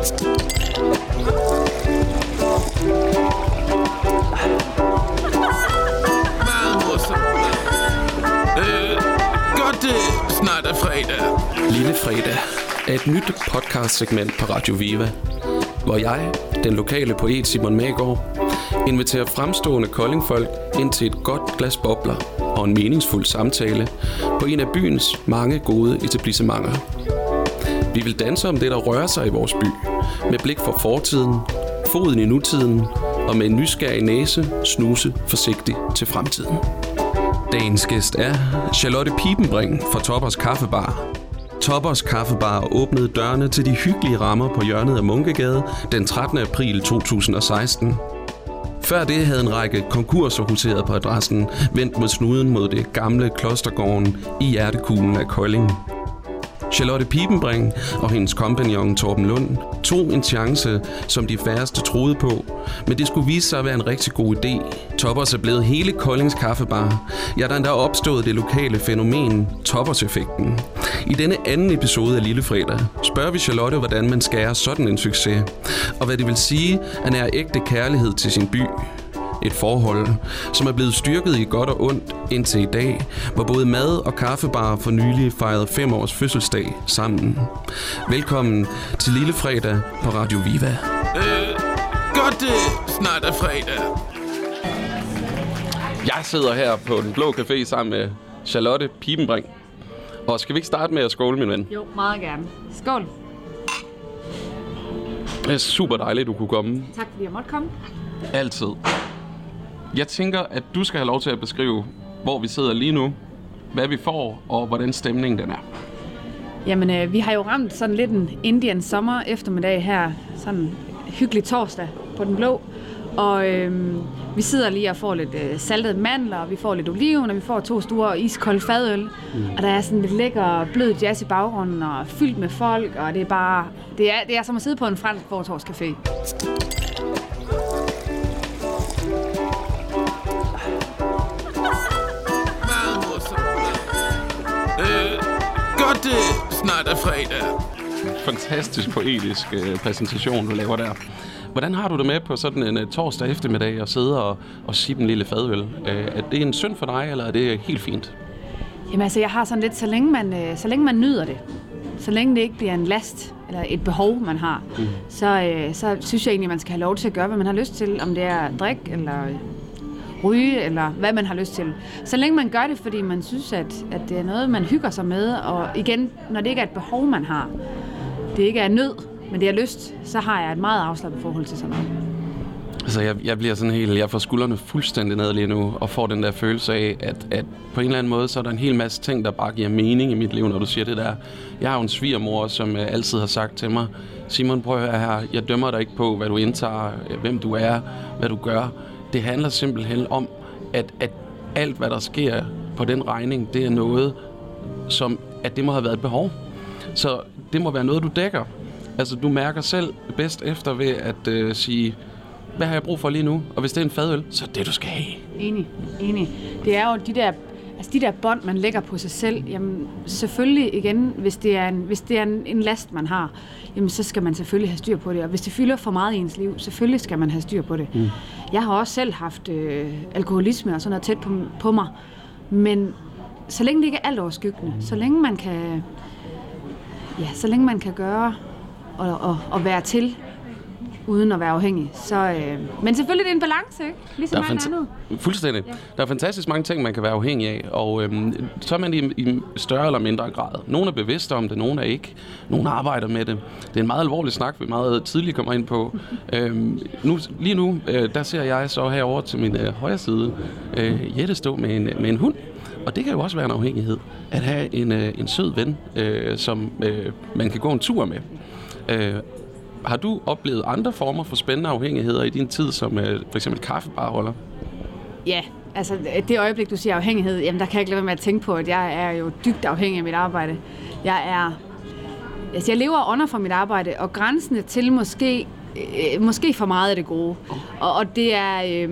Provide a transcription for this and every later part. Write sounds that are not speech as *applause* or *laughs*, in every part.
Meget morsomt. Øh, godt det snart er fredag. Lille Fredag er et nyt podcastsegment på Radio Viva, hvor jeg, den lokale poet Simon Magård, inviterer fremstående koldingfolk ind til et godt glas bobler og en meningsfuld samtale på en af byens mange gode etablissementer. Vi vil danse om det, der rører sig i vores by, med blik for fortiden, foden i nutiden og med en nysgerrig næse snuse forsigtigt til fremtiden. Dagens gæst er Charlotte Pibenbring fra Toppers Kaffebar. Toppers Kaffebar åbnede dørene til de hyggelige rammer på hjørnet af Munkegade den 13. april 2016. Før det havde en række konkurser huseret på adressen vendt mod snuden mod det gamle klostergården i hjertekuglen af Kolding. Charlotte Piepenbring og hendes kompagnon Torben Lund tog en chance, som de færreste troede på, men det skulle vise sig at være en rigtig god idé. Toppers er blevet hele Koldings kaffebar. Ja, der er endda opstået det lokale fænomen Toppers-effekten. I denne anden episode af Lille Fredag spørger vi Charlotte, hvordan man skærer sådan en succes, og hvad det vil sige at nære ægte kærlighed til sin by. Et forhold, som er blevet styrket i godt og ondt indtil i dag, hvor både mad og kaffebar for nylig fejrede fem års fødselsdag sammen. Velkommen til Lille Fredag på Radio Viva. Øh, godt det snart er fredag. Jeg sidder her på den blå café sammen med Charlotte Piepenbring. Og skal vi ikke starte med at skåle, min ven? Jo, meget gerne. Skål. Det er super dejligt, du kunne komme. Tak fordi jeg måtte komme. Altid. Jeg tænker, at du skal have lov til at beskrive, hvor vi sidder lige nu, hvad vi får, og hvordan stemningen den er. Jamen, øh, vi har jo ramt sådan lidt en Indian sommer eftermiddag her. Sådan en hyggelig torsdag på den blå. Og øh, vi sidder lige og får lidt øh, saltede mandler, og vi får lidt oliven, og vi får to store iskolde fadøl. Mm. Og der er sådan lidt lækker blød jazz i baggrunden, og fyldt med folk, og det er bare... Det er, det er som at sidde på en fransk fortorvscafé. Det snart er fredag. Fantastisk poetisk øh, præsentation, du laver der. Hvordan har du det med på sådan en uh, torsdag eftermiddag at sidde og, og sippe en lille fadøl? Uh, er det en synd for dig, eller er det helt fint? Jamen altså, jeg har sådan lidt, så længe man, øh, så længe man nyder det, så længe det ikke bliver en last, eller et behov, man har, mm. så, øh, så synes jeg egentlig, man skal have lov til at gøre, hvad man har lyst til, om det er at drikke, eller ryge, eller hvad man har lyst til. Så længe man gør det, fordi man synes, at, at det er noget, man hygger sig med, og igen, når det ikke er et behov, man har, det ikke er nød, men det er lyst, så har jeg et meget afslappet forhold til sådan noget. Altså, jeg, jeg bliver sådan helt... Jeg får skuldrene fuldstændig ned lige nu, og får den der følelse af, at, at på en eller anden måde, så er der en hel masse ting, der bare giver mening i mit liv, når du siger det der. Jeg har jo en svigermor, som øh, altid har sagt til mig, Simon, prøv at høre her, jeg dømmer dig ikke på, hvad du indtager, øh, hvem du er, hvad du gør. Det handler simpelthen om, at, at alt, hvad der sker på den regning, det er noget, som at det må have været et behov. Så det må være noget, du dækker. Altså, du mærker selv bedst efter ved at øh, sige, hvad har jeg brug for lige nu? Og hvis det er en fadøl, så er det, du skal have. Enig, enig. Det er jo de der, altså de der bånd, man lægger på sig selv. Jamen, selvfølgelig igen, hvis det er en, hvis det er en, en last, man har, jamen, så skal man selvfølgelig have styr på det. Og hvis det fylder for meget i ens liv, selvfølgelig skal man have styr på det. Mm. Jeg har også selv haft øh, alkoholisme og sådan noget tæt på, på mig. Men så længe det ikke er alt overskyggende, så længe man kan, ja, så længe man kan gøre og, og, og være til, uden at være afhængig. Så, øh, men selvfølgelig det er en balance, ikke? Ligesom alt andet. Fuldstændig. Ja. Der er fantastisk mange ting, man kan være afhængig af, og øhm, så er man i, i større eller mindre grad. Nogle er bevidste om det, nogle er ikke. Nogle arbejder med det. Det er en meget alvorlig snak, vi meget tidligt kommer ind på. *laughs* øhm, nu, lige nu, øh, der ser jeg så herover til min øh, højre side øh, Jette stå med en, med en hund. Og det kan jo også være en afhængighed, at have en, øh, en sød ven, øh, som øh, man kan gå en tur med. Øh, har du oplevet andre former for spændende afhængigheder i din tid, som øh, for eksempel kaffebarholder? Ja, altså det øjeblik, du siger afhængighed, jamen der kan jeg ikke lade være med at tænke på, at jeg er jo dybt afhængig af mit arbejde. Jeg er... Altså jeg lever under for mit arbejde, og grænsene til måske, øh, måske for meget af det gode. Og, og det er... Øh,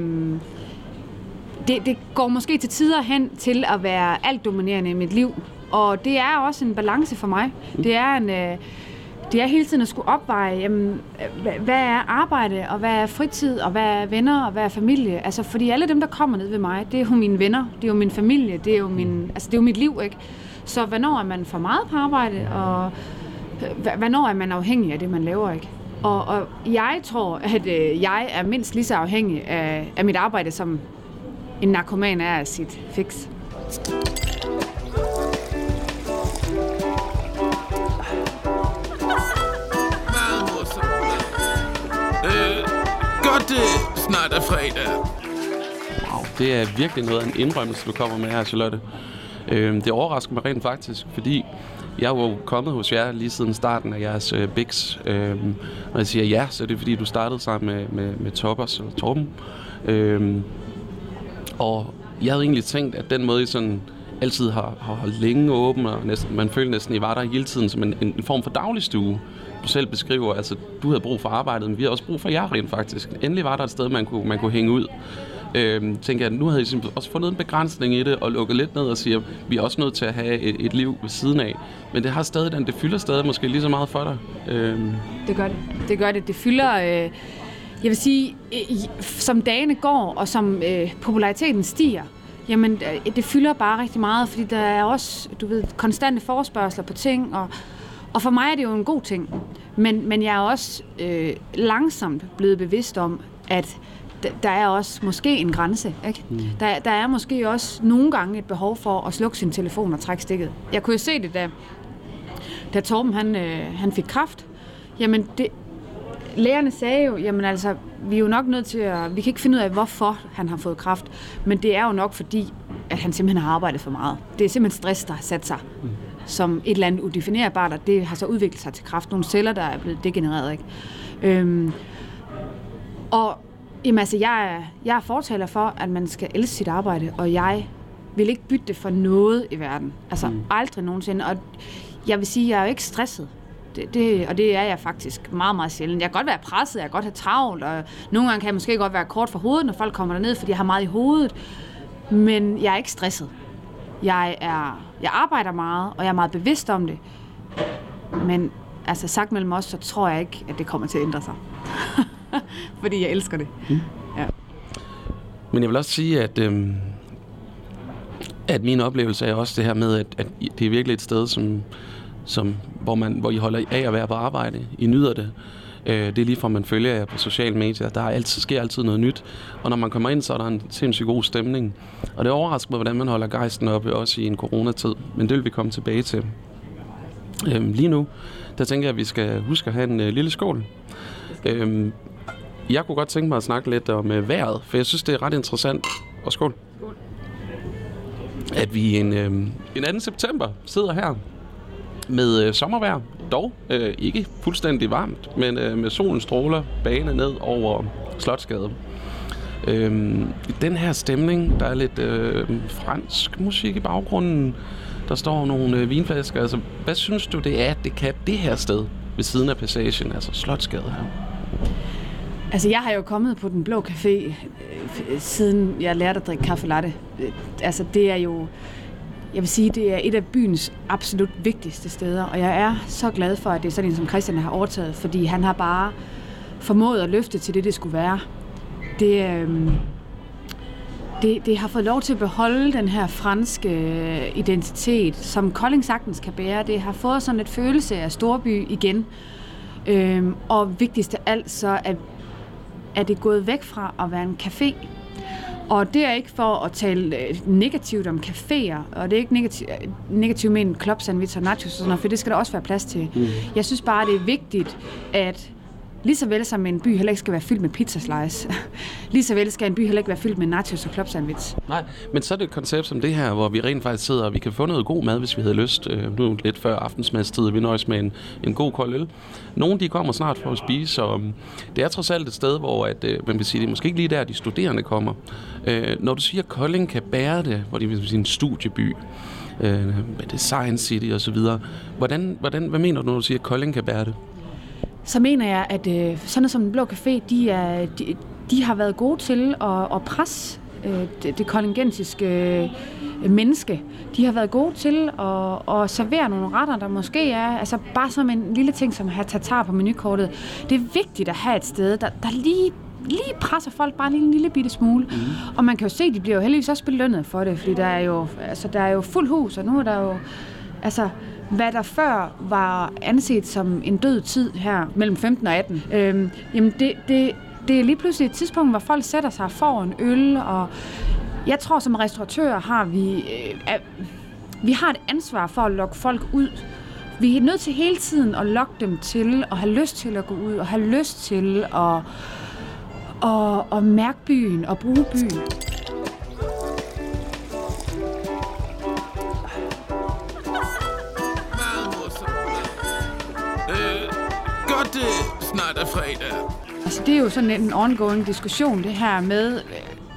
det, det går måske til tider hen til at være alt dominerende i mit liv. Og det er også en balance for mig. Det er en... Øh, det er hele tiden at skulle opveje, jamen, hvad er arbejde, og hvad er fritid, og hvad er venner, og hvad er familie. Altså, fordi alle dem, der kommer ned ved mig, det er jo mine venner, det er jo min familie, det er jo, min, altså, det er jo mit liv, ikke? Så hvornår er man for meget på arbejde, og øh, hvornår er man afhængig af det, man laver, ikke? Og, og jeg tror, at øh, jeg er mindst lige så afhængig af, af mit arbejde, som en narkoman er af sit fix. Snart er fredag. Wow, det er virkelig noget af en indrømmelse, du kommer med her, Charlotte. Øh, det overrasker mig rent faktisk, fordi jeg er jo kommet hos jer lige siden starten af jeres øh, Bix. Øh, og jeg siger ja, så er det fordi, du startede sammen med, med, med Toppers og Torben. Øh, og jeg havde egentlig tænkt, at den måde, I sådan altid har, har holdt længe åben, og næsten, man følte næsten, I var der hele tiden som en, en, en form for dagligstue. Selv beskriver, altså du havde brug for arbejdet, men vi har også brug for jer rent faktisk. Endelig var der et sted, man kunne, man kunne hænge ud. Øhm, tænker jeg, nu havde I simpelthen også fundet en begrænsning i det, og lukket lidt ned og siger, vi er også nødt til at have et, et liv ved siden af. Men det har stadig den, det fylder stadig måske lige så meget for dig. Øhm, Det gør det. Det gør det. Det fylder... Øh, jeg vil sige, øh, som dagene går, og som øh, populariteten stiger, jamen øh, det fylder bare rigtig meget, fordi der er også, du ved, konstante forespørgseler på ting, og, og for mig er det jo en god ting. Men, men jeg er også øh, langsomt blevet bevidst om, at der er også måske en grænse. Ikke? Mm. Der, der er måske også nogle gange et behov for at slukke sin telefon og trække stikket. Jeg kunne jo se det, da, da Torben han, øh, han fik kraft. Jamen, det, lægerne sagde jo, jamen altså, vi er jo nok nødt til at, vi kan ikke finde ud af, hvorfor han har fået kraft, men det er jo nok fordi, at han simpelthen har arbejdet for meget. Det er simpelthen stress, der har sat sig mm. Som et eller andet udefinerbart, og det har så udviklet sig til kraft. Nogle celler, der er blevet degenereret, ikke? Øhm, og jamen, altså, jeg, er, jeg er fortaler for, at man skal elske sit arbejde, og jeg vil ikke bytte det for noget i verden. Altså mm. aldrig nogensinde. Og jeg vil sige, at jeg er jo ikke stresset. Det, det, og det er jeg faktisk meget, meget sjældent. Jeg kan godt være presset, jeg kan godt have travlt, og nogle gange kan jeg måske godt være kort for hovedet, når folk kommer derned, fordi jeg har meget i hovedet. Men jeg er ikke stresset. Jeg, er, jeg arbejder meget, og jeg er meget bevidst om det. Men altså sagt mellem os, så tror jeg ikke, at det kommer til at ændre sig. *laughs* fordi jeg elsker det. Mm. Ja. Men jeg vil også sige, at, øhm, at min oplevelse er også det her med, at, at det er virkelig et sted, som, som, hvor, man, hvor I holder af at være på arbejde. I nyder det. Øh, det er lige fra, man følger jer på sociale medier. Der er altid, sker altid noget nyt. Og når man kommer ind, så er der en sindssygt god stemning. Og det overrasker mig, hvordan man holder gejsten oppe, også i en coronatid. Men det vil vi komme tilbage til. Øhm, lige nu, der tænker jeg, at vi skal huske at have en øh, lille skål. Øhm, jeg kunne godt tænke mig at snakke lidt om øh, vejret, for jeg synes, det er ret interessant. Og skål. At vi en, øh, en 2. september sidder her med øh, sommervejr. Dog øh, ikke fuldstændig varmt, men øh, med solen stråler bane ned over Slotsgade. Øhm, den her stemning, der er lidt øh, fransk musik i baggrunden. Der står nogle øh, vinflasker. Altså, hvad synes du, det er, at det kan det her sted ved siden af passagen, altså Slotsgade her? Altså, jeg har jo kommet på Den Blå Café, øh, siden jeg lærte at drikke kaffe latte. Øh, Altså, det er jo... Jeg vil sige, det er et af byens absolut vigtigste steder, og jeg er så glad for, at det er sådan en som Christian har overtaget, fordi han har bare formået at løfte til det, det skulle være. Det, øhm, det, det har fået lov til at beholde den her franske øh, identitet, som Kolding sagtens kan bære. Det har fået sådan et følelse af storby igen. Øhm, og vigtigst af alt, så er, er det gået væk fra at være en café. Og det er ikke for at tale øh, negativt om caféer, og det er ikke negativt, negativt med en club sandwich og nachos og sådan noget, for det skal der også være plads til. Mm. Jeg synes bare, det er vigtigt, at lige så vel som en by heller ikke skal være fyldt med pizzaslice. *laughs* lige så vel skal en by heller ikke være fyldt med nachos og klopsandwich. sandwich. Nej, men så er det et koncept som det her, hvor vi rent faktisk sidder, og vi kan få noget god mad, hvis vi havde lyst. Øh, nu lidt før aftensmadstid, vi nøjes med en, en god kold øl. Nogle de kommer snart for at spise, og mm, det er trods alt et sted, hvor at, øh, man vil sige, det er måske ikke lige der, de studerende kommer. Øh, når du siger, at Kolding kan bære det, hvor det er en studieby, øh, med Design City og så videre. Hvordan, hvordan, hvad mener du, når du siger, at Kolding kan bære det? Så mener jeg, at øh, sådan noget som Den Blå Café, de, er, de, de har været gode til at, at presse øh, det, det kollegensiske øh, menneske. De har været gode til at, at servere nogle retter, der måske er, altså bare som en lille ting som at have tatar på menukortet. Det er vigtigt at have et sted, der, der lige lige presser folk bare lige en lille bitte smule. Mm. Og man kan jo se, at de bliver jo heldigvis også belønnet for det, fordi der er jo, altså, der er jo fuld hus, og nu er der jo... Altså, hvad der før var anset som en død tid her mellem 15 og 18, øhm, jamen det, det, det er lige pludselig et tidspunkt, hvor folk sætter sig for en øl, og jeg tror, som restauratør har vi, øh, vi har et ansvar for at lokke folk ud. Vi er nødt til hele tiden at lokke dem til at have lyst til at gå ud, og have lyst til at, at, at mærke byen og bruge byen. At det snart er fredag. Altså, det er jo sådan en ongoing diskussion, det her med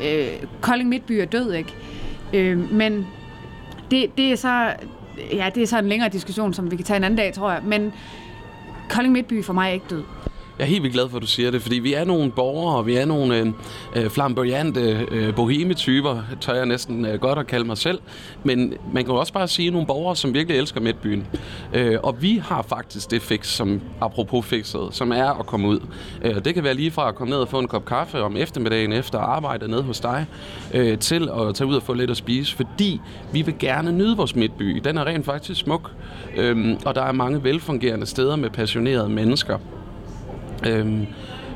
øh, Kolding Midtby er død, ikke? Øh, men det, det er så ja, det er så en længere diskussion, som vi kan tage en anden dag, tror jeg. Men Kolding Midtby for mig er ikke død. Jeg er helt vildt glad for, at du siger det, fordi vi er nogle borgere, og vi er nogle øh, øh flamboyante øh, boheme-typer, tør jeg næsten øh, godt at kalde mig selv. Men man kan jo også bare sige nogle borgere, som virkelig elsker Midtbyen. Øh, og vi har faktisk det fix, som apropos fixet, som er at komme ud. Øh, det kan være lige fra at komme ned og få en kop kaffe om eftermiddagen efter arbejde ned hos dig, øh, til at tage ud og få lidt at spise, fordi vi vil gerne nyde vores Midtby. Den er rent faktisk smuk, øh, og der er mange velfungerende steder med passionerede mennesker. Øhm,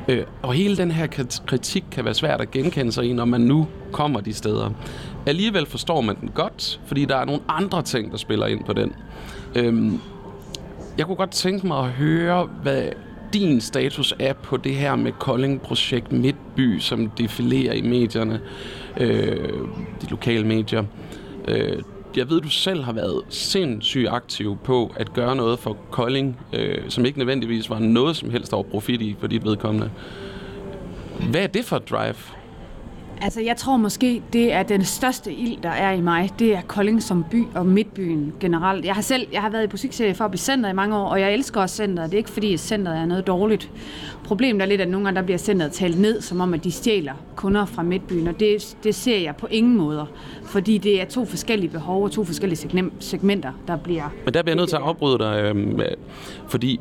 øh, og hele den her kritik kan være svært at genkende sig i, når man nu kommer de steder. Alligevel forstår man den godt, fordi der er nogle andre ting, der spiller ind på den. Øhm, jeg kunne godt tænke mig at høre, hvad din status er på det her med Kolding-projekt Midtby, som defilerer i medierne, øh, de lokale medier. Øh, jeg ved, du selv har været sindssygt aktiv på at gøre noget for Kolding, øh, som ikke nødvendigvis var noget som helst over profit i for dit vedkommende. Hvad er det for et drive? Altså, jeg tror måske, det er den største ild, der er i mig. Det er Kolding som by og midtbyen generelt. Jeg har selv jeg har været i butikserie for blive center i mange år, og jeg elsker også centeret. Det er ikke fordi, at centeret er noget dårligt. Problemet er lidt, at nogle gange der bliver centeret talt ned, som om at de stjæler kunder fra midtbyen, og det, det ser jeg på ingen måder. Fordi det er to forskellige behov og to forskellige segmenter, der bliver... Men der bliver jeg nødt til at afbryde dig, øh, fordi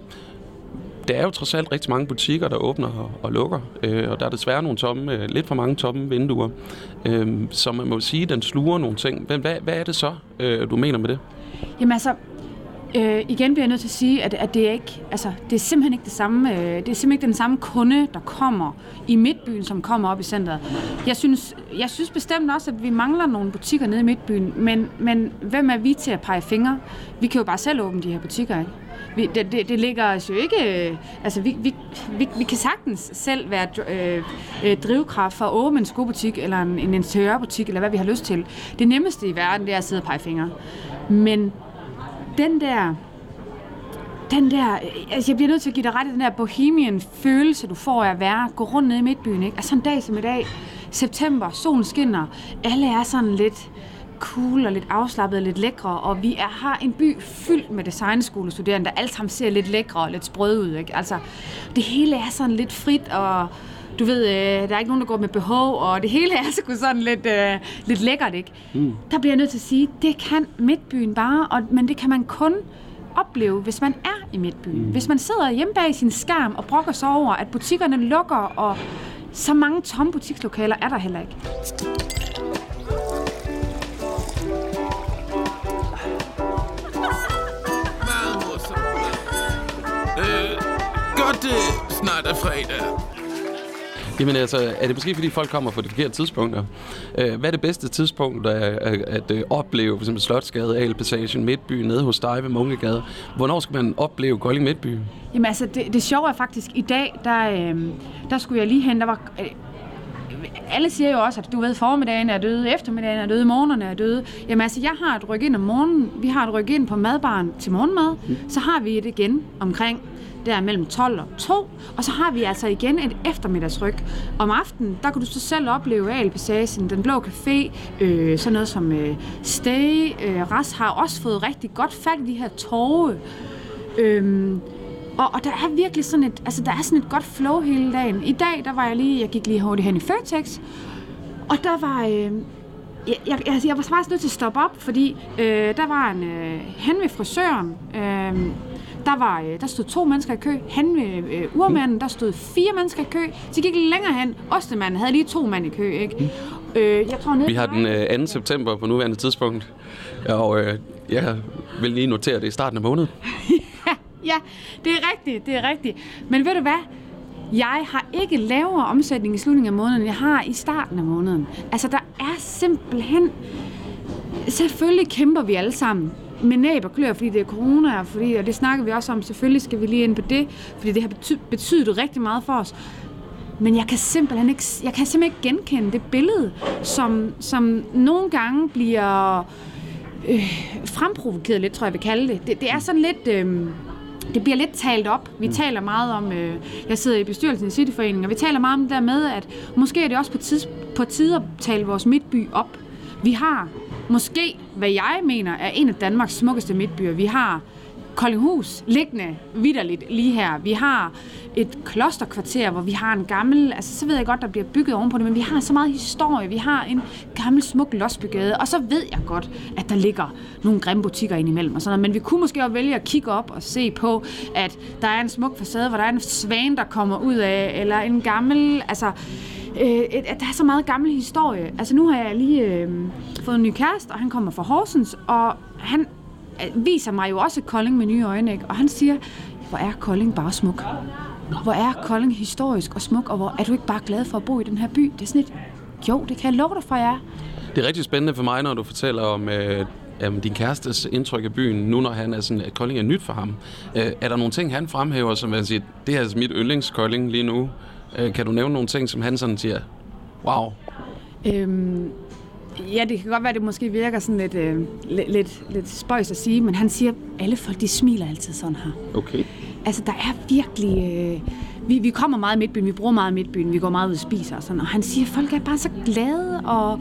der er jo trods alt rigtig mange butikker, der åbner og, og lukker, øh, og der er desværre nogle tomme, øh, lidt for mange tomme vinduer. Øh, så man må sige, at den sluger nogle ting. Men hvad, hvad er det så, øh, du mener med det? Jamen altså, Øh, igen bliver jeg nødt til at sige, at, at det er ikke, altså, det er simpelthen ikke det samme, øh, det er simpelthen ikke den samme kunde, der kommer i midtbyen, som kommer op i centret. Jeg synes, jeg synes bestemt også, at vi mangler nogle butikker nede i midtbyen, men, men hvem er vi til at pege fingre? Vi kan jo bare selv åbne de her butikker, ikke? Vi, det, det, det ligger os jo ikke... Øh, altså, vi, vi, vi, vi kan sagtens selv være øh, øh, drivkraft for at åbne en skobutik, eller en, en interiørbutik, eller hvad vi har lyst til. Det nemmeste i verden, det er at sidde og pege fingre. Men den der den der, altså jeg bliver nødt til at give dig ret i den der bohemian følelse, du får af at være, gå rundt ned i midtbyen, ikke? Altså en dag som i dag, september, solen skinner, alle er sådan lidt cool og lidt afslappet og lidt lækre, og vi er, har en by fyldt med designskolestuderende, der alle sammen ser lidt lækre og lidt sprøde ud, ikke? Altså, det hele er sådan lidt frit, og du ved, øh, der er ikke nogen, der går med behov, og det hele er *laughs* sgu sådan lidt, øh, lidt lækkert, ikke? Mm. Der bliver jeg nødt til at sige, det kan Midtbyen bare, og, men det kan man kun opleve, hvis man er i Midtbyen. Mm. Hvis man sidder hjemme bag sin skærm og brokker sig over, at butikkerne lukker, og så mange tomme butikslokaler er der heller ikke. Det snart er fredag. Jamen altså, er det måske fordi folk kommer på det forkerte tidspunkt? Øh, hvad er det bedste tidspunkt at, at, at øh, opleve, for eksempel Slotsgade, Ale Passage, Midtby, nede hos dig ved Munkegade? Hvornår skal man opleve Kolding Midtby? Jamen altså, det, det sjove er faktisk, i dag, der, øh, der skulle jeg lige hen, der var... Alle siger jo også, at du ved, formiddagen er døde, eftermiddagen er døde, morgenerne er døde. Jamen altså, jeg har et ryk ind om morgenen, vi har et ryk ind på madbaren til morgenmad, mm. så har vi et igen omkring der mellem 12 og 2, og så har vi altså igen et eftermiddagsryk. Om aftenen, der kan du så selv opleve Alpassagen, Den Blå Café, øh, sådan noget som øh, Stay, øh, Ras har også fået rigtig godt fat i de her torve. Øhm, og, og der er virkelig sådan et, altså der er sådan et godt flow hele dagen. I dag, der var jeg lige, jeg gik lige hurtigt hen i Føtex, og der var, øh, jeg, jeg, jeg, jeg var faktisk nødt til at stoppe op, fordi øh, der var en øh, hen ved frisøren. Øh, der, var, øh, der stod to mennesker i kø. Hen ved øh, urmanden, der stod fire mennesker i kø. Så gik længere hen. Ostemanden havde lige to mand i kø, ikke? Øh, jeg tror, nede Vi har den øh, 2. september på nuværende tidspunkt, og øh, jeg vil lige notere det i starten af måneden. *laughs* *laughs* Ja, det er rigtigt, det er rigtigt. Men ved du hvad? Jeg har ikke lavere omsætning i slutningen af måneden, end jeg har i starten af måneden. Altså, der er simpelthen... Selvfølgelig kæmper vi alle sammen med næb og klør, fordi det er corona, og, fordi, og det snakker vi også om. Selvfølgelig skal vi lige ind på det, fordi det har betydet, betydet rigtig meget for os. Men jeg kan simpelthen ikke, jeg kan simpelthen ikke genkende det billede, som, som nogle gange bliver øh, fremprovokeret lidt, tror jeg, jeg vil kalde det. Det, det er sådan lidt... Øh, det bliver lidt talt op. Vi taler meget om, øh, jeg sidder i bestyrelsen i Cityforeningen, og vi taler meget om det der med, at måske er det også på, tids, på tide at tale vores midtby op. Vi har måske, hvad jeg mener, er en af Danmarks smukkeste midtbyer. Vi har Koldinghus liggende vidderligt lige her. Vi har et klosterkvarter, hvor vi har en gammel, altså så ved jeg godt, der bliver bygget ovenpå det, men vi har så meget historie. Vi har en gammel smuk losbygade, og så ved jeg godt, at der ligger nogle grimme butikker indimellem og sådan noget. Men vi kunne måske også vælge at kigge op og se på, at der er en smuk facade, hvor der er en svan, der kommer ud af, eller en gammel, altså øh, at der er så meget gammel historie. Altså nu har jeg lige øh, fået en ny kæreste, og han kommer fra Horsens, og han viser mig jo også Kolding med nye øjne, ikke? og han siger, hvor er Kolding bare smuk. Hvor er Kolding historisk og smuk, og hvor er du ikke bare glad for at bo i den her by? Det er sådan et, jo, det kan jeg love dig for, jeg er. Det er rigtig spændende for mig, når du fortæller om øh, jamen, din kærestes indtryk af byen, nu når han er sådan, at Kolding er nyt for ham. Øh, er der nogle ting, han fremhæver, som han siger, det er altså mit yndlingskolding lige nu? Øh, kan du nævne nogle ting, som han sådan siger, wow, Øhm, ja, det kan godt være, at det måske virker sådan lidt, øh, lidt, lidt, lidt spøjs at sige, men han siger, at alle folk de smiler altid sådan her. okay. Altså, der er virkelig... Øh, vi, vi kommer meget i midtbyen, vi bruger meget i midtbyen, vi går meget ud og spiser og sådan, og han siger, at folk er bare så glade, og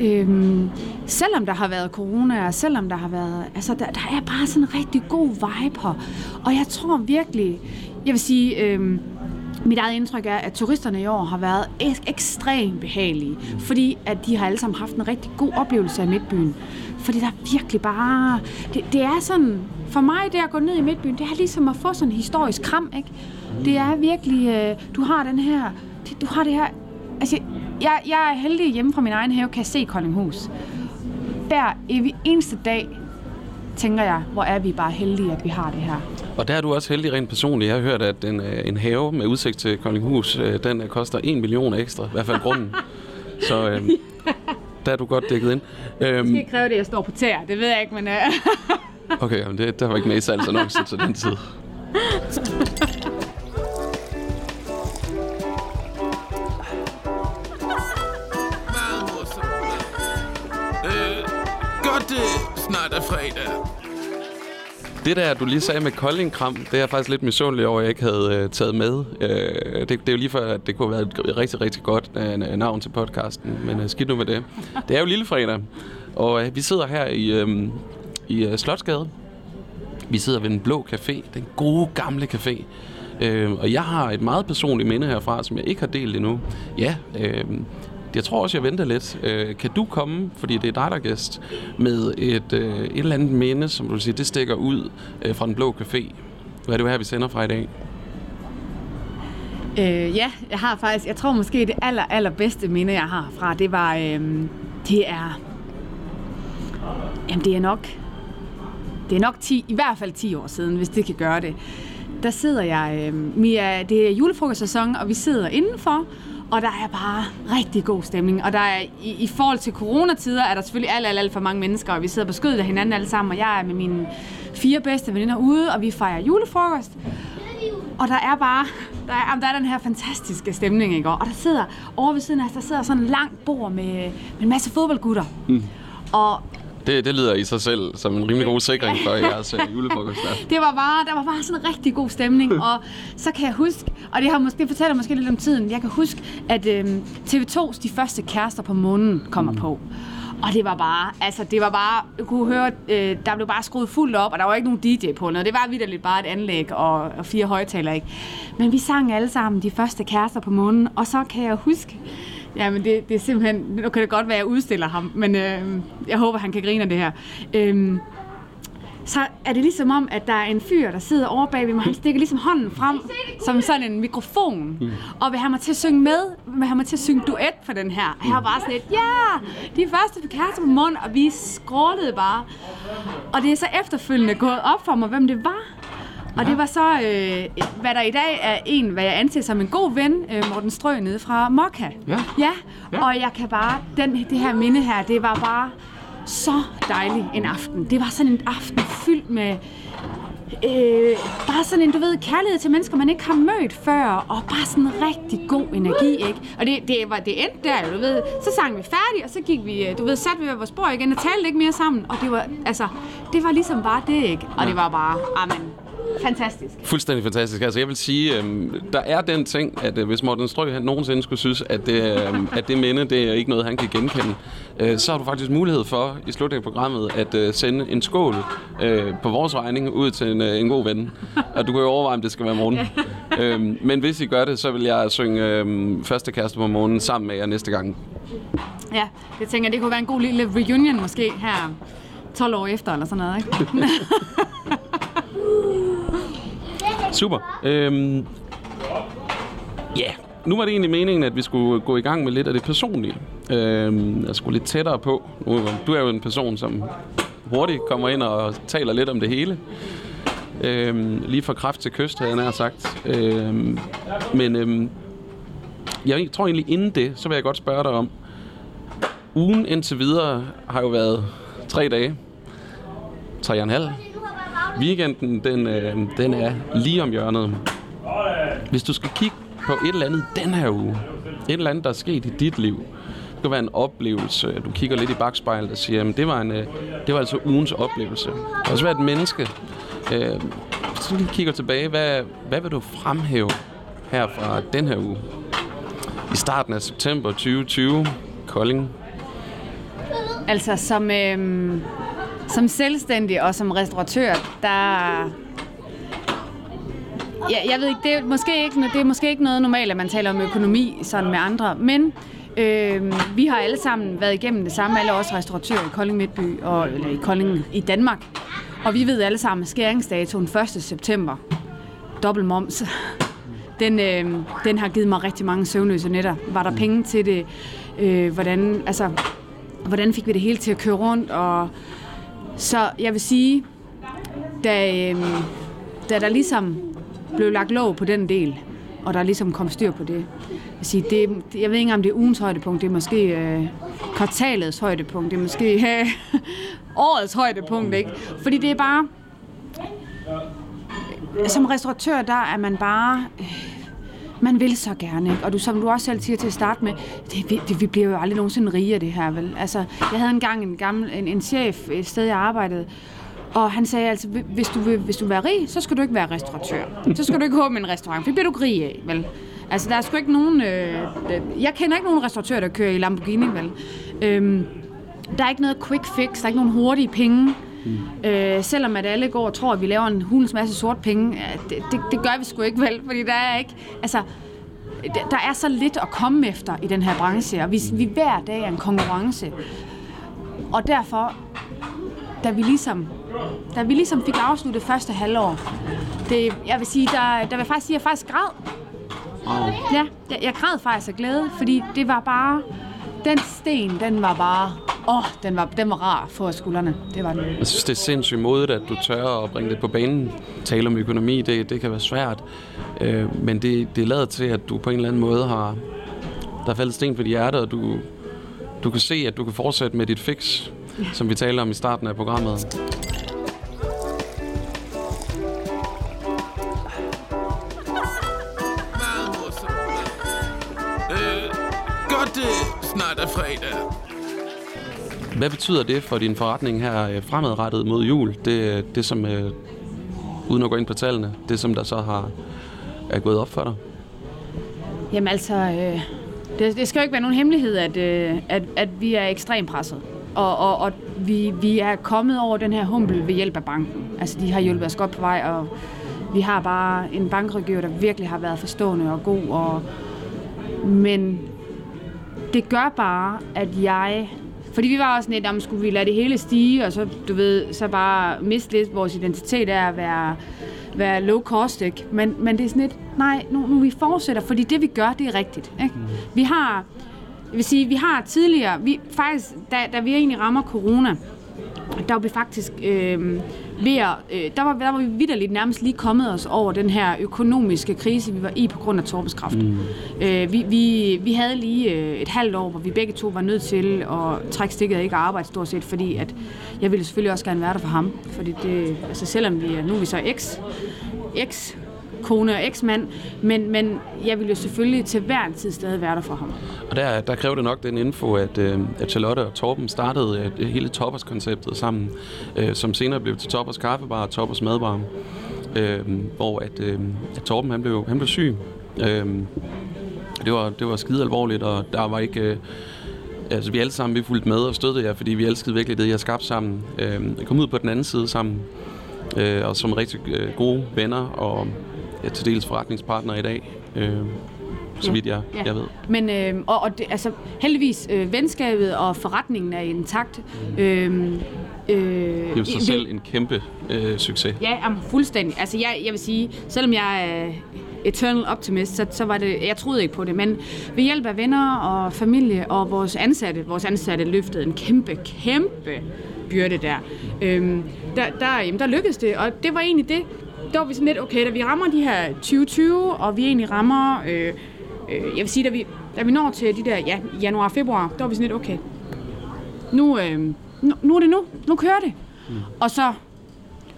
øhm, selvom der har været corona, og selvom der har været... Altså, der, der er bare sådan en rigtig god vibe her. Og jeg tror virkelig... Jeg vil sige... Øhm, mit eget indtryk er, at turisterne i år har været ek- ekstremt behagelige, fordi at de har alle sammen haft en rigtig god oplevelse af Midtbyen. Fordi der er virkelig bare... Det, det er sådan... For mig, det at gå ned i Midtbyen, det er ligesom at få sådan en historisk kram, ikke? Det er virkelig... Øh, du har den her... det- Du har det her... Altså, jeg, jeg er heldig hjemme fra min egen have, kan jeg se Koldinghus. Hver evig eneste dag tænker jeg, hvor er vi bare heldige, at vi har det her. Og der er du også heldig rent personligt. Jeg har hørt, at en, øh, en have med udsigt til Koldinghus, øh, den øh, koster 1 million ekstra, i hvert fald grunden. *laughs* Så øh, der er du godt dækket ind. Øhm, Det kræver det, at jeg står på tæer. Det ved jeg ikke, men... Øh, okay, jamen det, der var ikke med i salgsannoncen til den tid. *laughs* Det der, du lige sagde med Kolding-kram, det er jeg faktisk lidt misundelig over, at jeg ikke havde øh, taget med. Øh, det, det er jo lige for, at det kunne have været et rigtig, rigtig godt øh, navn til podcasten, men øh, skidt nu med det. Det er jo lille fredag, og øh, vi sidder her i, øh, i øh, Slotsgade. Vi sidder ved den blå café, den gode gamle café. Øh, og jeg har et meget personligt minde herfra, som jeg ikke har delt endnu. Ja, øh, jeg tror også, jeg venter lidt. Øh, kan du komme, fordi det er dig, der er gæst, med et, øh, et eller andet minde, som du siger, det stikker ud øh, fra den blå café? Hvad er det her, vi sender fra i dag? Øh, ja, jeg har faktisk, jeg tror måske det aller, allerbedste minde, jeg har fra, det var, øh, det er, jamen det er nok, det er nok 10, i hvert fald 10 år siden, hvis det kan gøre det. Der sidder jeg, øh, Mia, det er julefrokostsæson, og vi sidder indenfor, og der er bare rigtig god stemning. Og der er, i, i forhold til coronatider, er der selvfølgelig alt, alt, alt for mange mennesker, og vi sidder på skødet af hinanden alle sammen, og jeg er med mine fire bedste veninder ude, og vi fejrer julefrokost. Og der er bare, der er, der er den her fantastiske stemning, ikke? Og der sidder, over ved siden af os, der sidder sådan en langt bord med, med en masse fodboldgutter. Mm. Og Det, det lyder i sig selv som en rimelig god sikring for jeres øh, julefrokost. Der. det var bare, der var bare sådan en rigtig god stemning. *laughs* og så kan jeg huske, og det, har måske, det fortæller måske lidt om tiden, jeg kan huske, at øhm, TV2's De Første Kærester på månen kommer mm. på. Og det var bare, altså det var bare, jeg kunne høre, øh, der blev bare skruet fuldt op, og der var ikke nogen DJ på noget. Det var vidderligt bare et anlæg og, og fire højtalere, ikke? Men vi sang alle sammen De Første Kærester på månen, og så kan jeg huske, Ja, men det, det er simpelthen... Nu kan det godt være, at jeg udstiller ham, men øh, jeg håber, han kan grine af det her. Øh, så er det ligesom om, at der er en fyr, der sidder over bag ved mig. Han stikker ligesom hånden frem som sådan en mikrofon. Mm. Og vil have mig til at synge med. Vil have mig til at synge duet for den her. Jeg var bare sådan lidt, ja, de første på kæreste på mund, og vi skrålede bare. Og det er så efterfølgende gået op for mig, hvem det var. Og det var så, øh, hvad der i dag er en, hvad jeg anser som en god ven, øh, Morten Strø nede fra Mokka. Ja. ja. Ja. Og jeg kan bare, den, det her minde her, det var bare så dejlig en aften. Det var sådan en aften fyldt med øh, bare sådan en, du ved, kærlighed til mennesker, man ikke har mødt før, og bare sådan en rigtig god energi, ikke? Og det, det, var, det endte der, du ved. Så sang vi færdig, og så gik vi, øh, du ved, satte vi ved vores bord igen og talte ikke mere sammen. Og det var, altså, det var ligesom bare det, ikke? Og det var bare, amen, fantastisk. Fuldstændig fantastisk. Altså, jeg vil sige, øhm, der er den ting, at øh, hvis Morten Strøg han nogensinde skulle synes, at det, øhm, at det minde, det er ikke noget, han kan genkende, øh, så har du faktisk mulighed for i slutningen af programmet at øh, sende en skål øh, på vores regning ud til en, øh, en god ven. Og du kan jo overveje, om det skal være morgen. *laughs* øhm, men hvis I gør det, så vil jeg synge øh, første kæreste på morgenen sammen med jer næste gang. Ja, det tænker jeg, det kunne være en god lille reunion måske her 12 år efter, eller sådan noget, ikke? *laughs* Super. Øhm, ja, nu var det egentlig meningen, at vi skulle gå i gang med lidt af det personlige. Øhm, jeg skulle lidt tættere på. Du er jo en person, som hurtigt kommer ind og taler lidt om det hele. Øhm, lige fra kraft til kyst, havde jeg nær sagt. Øhm, men øhm, jeg tror egentlig inden det, så vil jeg godt spørge dig om, ugen indtil videre har jo været tre dage. Tre og en halv. Weekenden, den, øh, den er lige om hjørnet. Hvis du skal kigge på et eller andet den her uge, et eller andet, der er sket i dit liv, det kan være en oplevelse, du kigger lidt i bagspejlet og siger, at det var, en, øh, det var altså ugens oplevelse. Det kan også være et menneske. Øh, hvis du lige kigger tilbage, hvad, hvad vil du fremhæve her fra den her uge? I starten af september 2020, Kolding. Altså som, Øh som selvstændig og som restauratør, der... Ja, jeg ved ikke, det er måske ikke, det er måske ikke noget normalt, at man taler om økonomi sådan med andre, men øh, vi har alle sammen været igennem det samme, alle os restauratører i Kolding Midtby, og, eller i Kolding i Danmark. Og vi ved alle sammen, at skæringsdatoen 1. september, dobbelt moms, den, øh, den har givet mig rigtig mange søvnløse nætter. Var der penge til det? Øh, hvordan, altså, hvordan fik vi det hele til at køre rundt? Og så jeg vil sige, da, øh, da der ligesom blev lagt lov på den del, og der ligesom kom styr på det. Jeg, sige, det, jeg ved ikke om det er ugens højdepunkt, det er måske øh, kvartalets højdepunkt, det er måske øh, *laughs* årets højdepunkt, ikke? Fordi det er bare... Som restauratør, der er man bare... Øh, man vil så gerne, ikke? Og du, som du også selv siger til at starte med, det, vi, det, vi bliver jo aldrig nogensinde rige af det her, vel? Altså, jeg havde engang en, gammel, en, en chef et sted, jeg arbejdede, og han sagde altså, hvis du, vil, hvis du vil være rig, så skal du ikke være restauratør. Så skal du ikke åbne en restaurant, for det bliver du ikke rig af, vel? Altså, der er sgu ikke nogen... Øh, jeg kender ikke nogen restauratør, der kører i Lamborghini, vel? Øhm, der er ikke noget quick fix, der er ikke nogen hurtige penge. Mm. Øh, selvom at alle går og tror, at vi laver en hulens masse sort penge, det, det, det gør vi sgu ikke vel, fordi der er ikke... Altså, der- er så lidt at komme efter i den her branche, og vi, vi hver dag er en konkurrence. Og derfor, da vi ligesom, da vi ligesom fik afsluttet første halvår, det, jeg vil sige, der, der vil jeg faktisk sige, at jeg faktisk græd. Ja, jeg, jeg græd faktisk af glæde, fordi det var bare, den sten, den var bare, åh, oh, den var, den var rar for skuldrene. Det var den. Jeg synes, det er sindssygt modigt, at du tør at bringe det på banen. Tale om økonomi, det, det kan være svært. Øh, men det, det lader til, at du på en eller anden måde har... Der er faldet sten på dit hjerte, og du, du kan se, at du kan fortsætte med dit fix, ja. som vi taler om i starten af programmet. Er fredag. Hvad betyder det for din forretning her øh, fremadrettet mod jul? Det, det som, øh, uden at gå ind på tallene, det som der så har er gået op for dig? Jamen altså, øh, det, det skal jo ikke være nogen hemmelighed, at, øh, at, at vi er ekstremt presset. Og, og, og vi, vi er kommet over den her humpel ved hjælp af banken. Altså, de har hjulpet os godt på vej, og vi har bare en bankrådgiver, der virkelig har været forstående og god. Og, men det gør bare, at jeg... Fordi vi var også lidt, om skulle vi lade det hele stige, og så, du ved, så bare miste lidt vores identitet af at være, være low cost, ikke? Men, men det er sådan lidt, nej, nu, nu vi fortsætter, fordi det vi gør, det er rigtigt, ikke? Vi har, jeg vil sige, vi har tidligere, vi, faktisk, da, da vi egentlig rammer corona, der var vi faktisk øh, ved at, øh, der, var, der var vi vidderligt nærmest lige kommet os over den her økonomiske krise, vi var i på grund af Torbes kraft. Mm. Øh, vi, vi, vi havde lige øh, et halvt år, hvor vi begge to var nødt til at trække stikket og ikke arbejde stort set, fordi at jeg ville selvfølgelig også gerne være der for ham. Fordi det, altså selvom vi er, nu er vi så eks, eks kone og eksmand, men, men jeg ville jo selvfølgelig til hver en tid stadig være der for ham. Og der, der kræver det nok den info, at, øh, at Charlotte og Torben startede øh, hele Toppers-konceptet sammen, øh, som senere blev til Toppers Kaffebar og Toppers Madbar, øh, hvor at, øh, at Torben han blev, han blev syg. Øh, det var, det var skide alvorligt, og der var ikke... Øh, altså vi alle sammen vi fulgte med og støttede jer, fordi vi elskede virkelig det, jeg skabte sammen. Øh, jeg kom ud på den anden side sammen, øh, og som rigtig øh, gode venner og ja, til dels forretningspartner i dag. Øh, så vidt jeg, ja. jeg ved. Men øh, og, og det, altså heldigvis øh, venskabet og forretningen er intakt. Mm. Øh, øh, det er jo sig selv en kæmpe øh, succes. Ja, jamen, fuldstændig. Altså jeg, jeg vil sige, selvom jeg er eternal optimist, så, så var det, jeg troede ikke på det, men ved hjælp af venner og familie og vores ansatte, vores ansatte løftede en kæmpe, kæmpe byrde der. Øhm, der, der, jamen, der lykkedes det, og det var egentlig det, der var vi sådan lidt, okay, da vi rammer de her 2020, og vi egentlig rammer, øh, øh, jeg vil sige, da vi, da vi når til de der ja, januar februar, der var vi sådan lidt, okay, nu, øh, nu, nu er det nu, nu kører det. Mm. Og så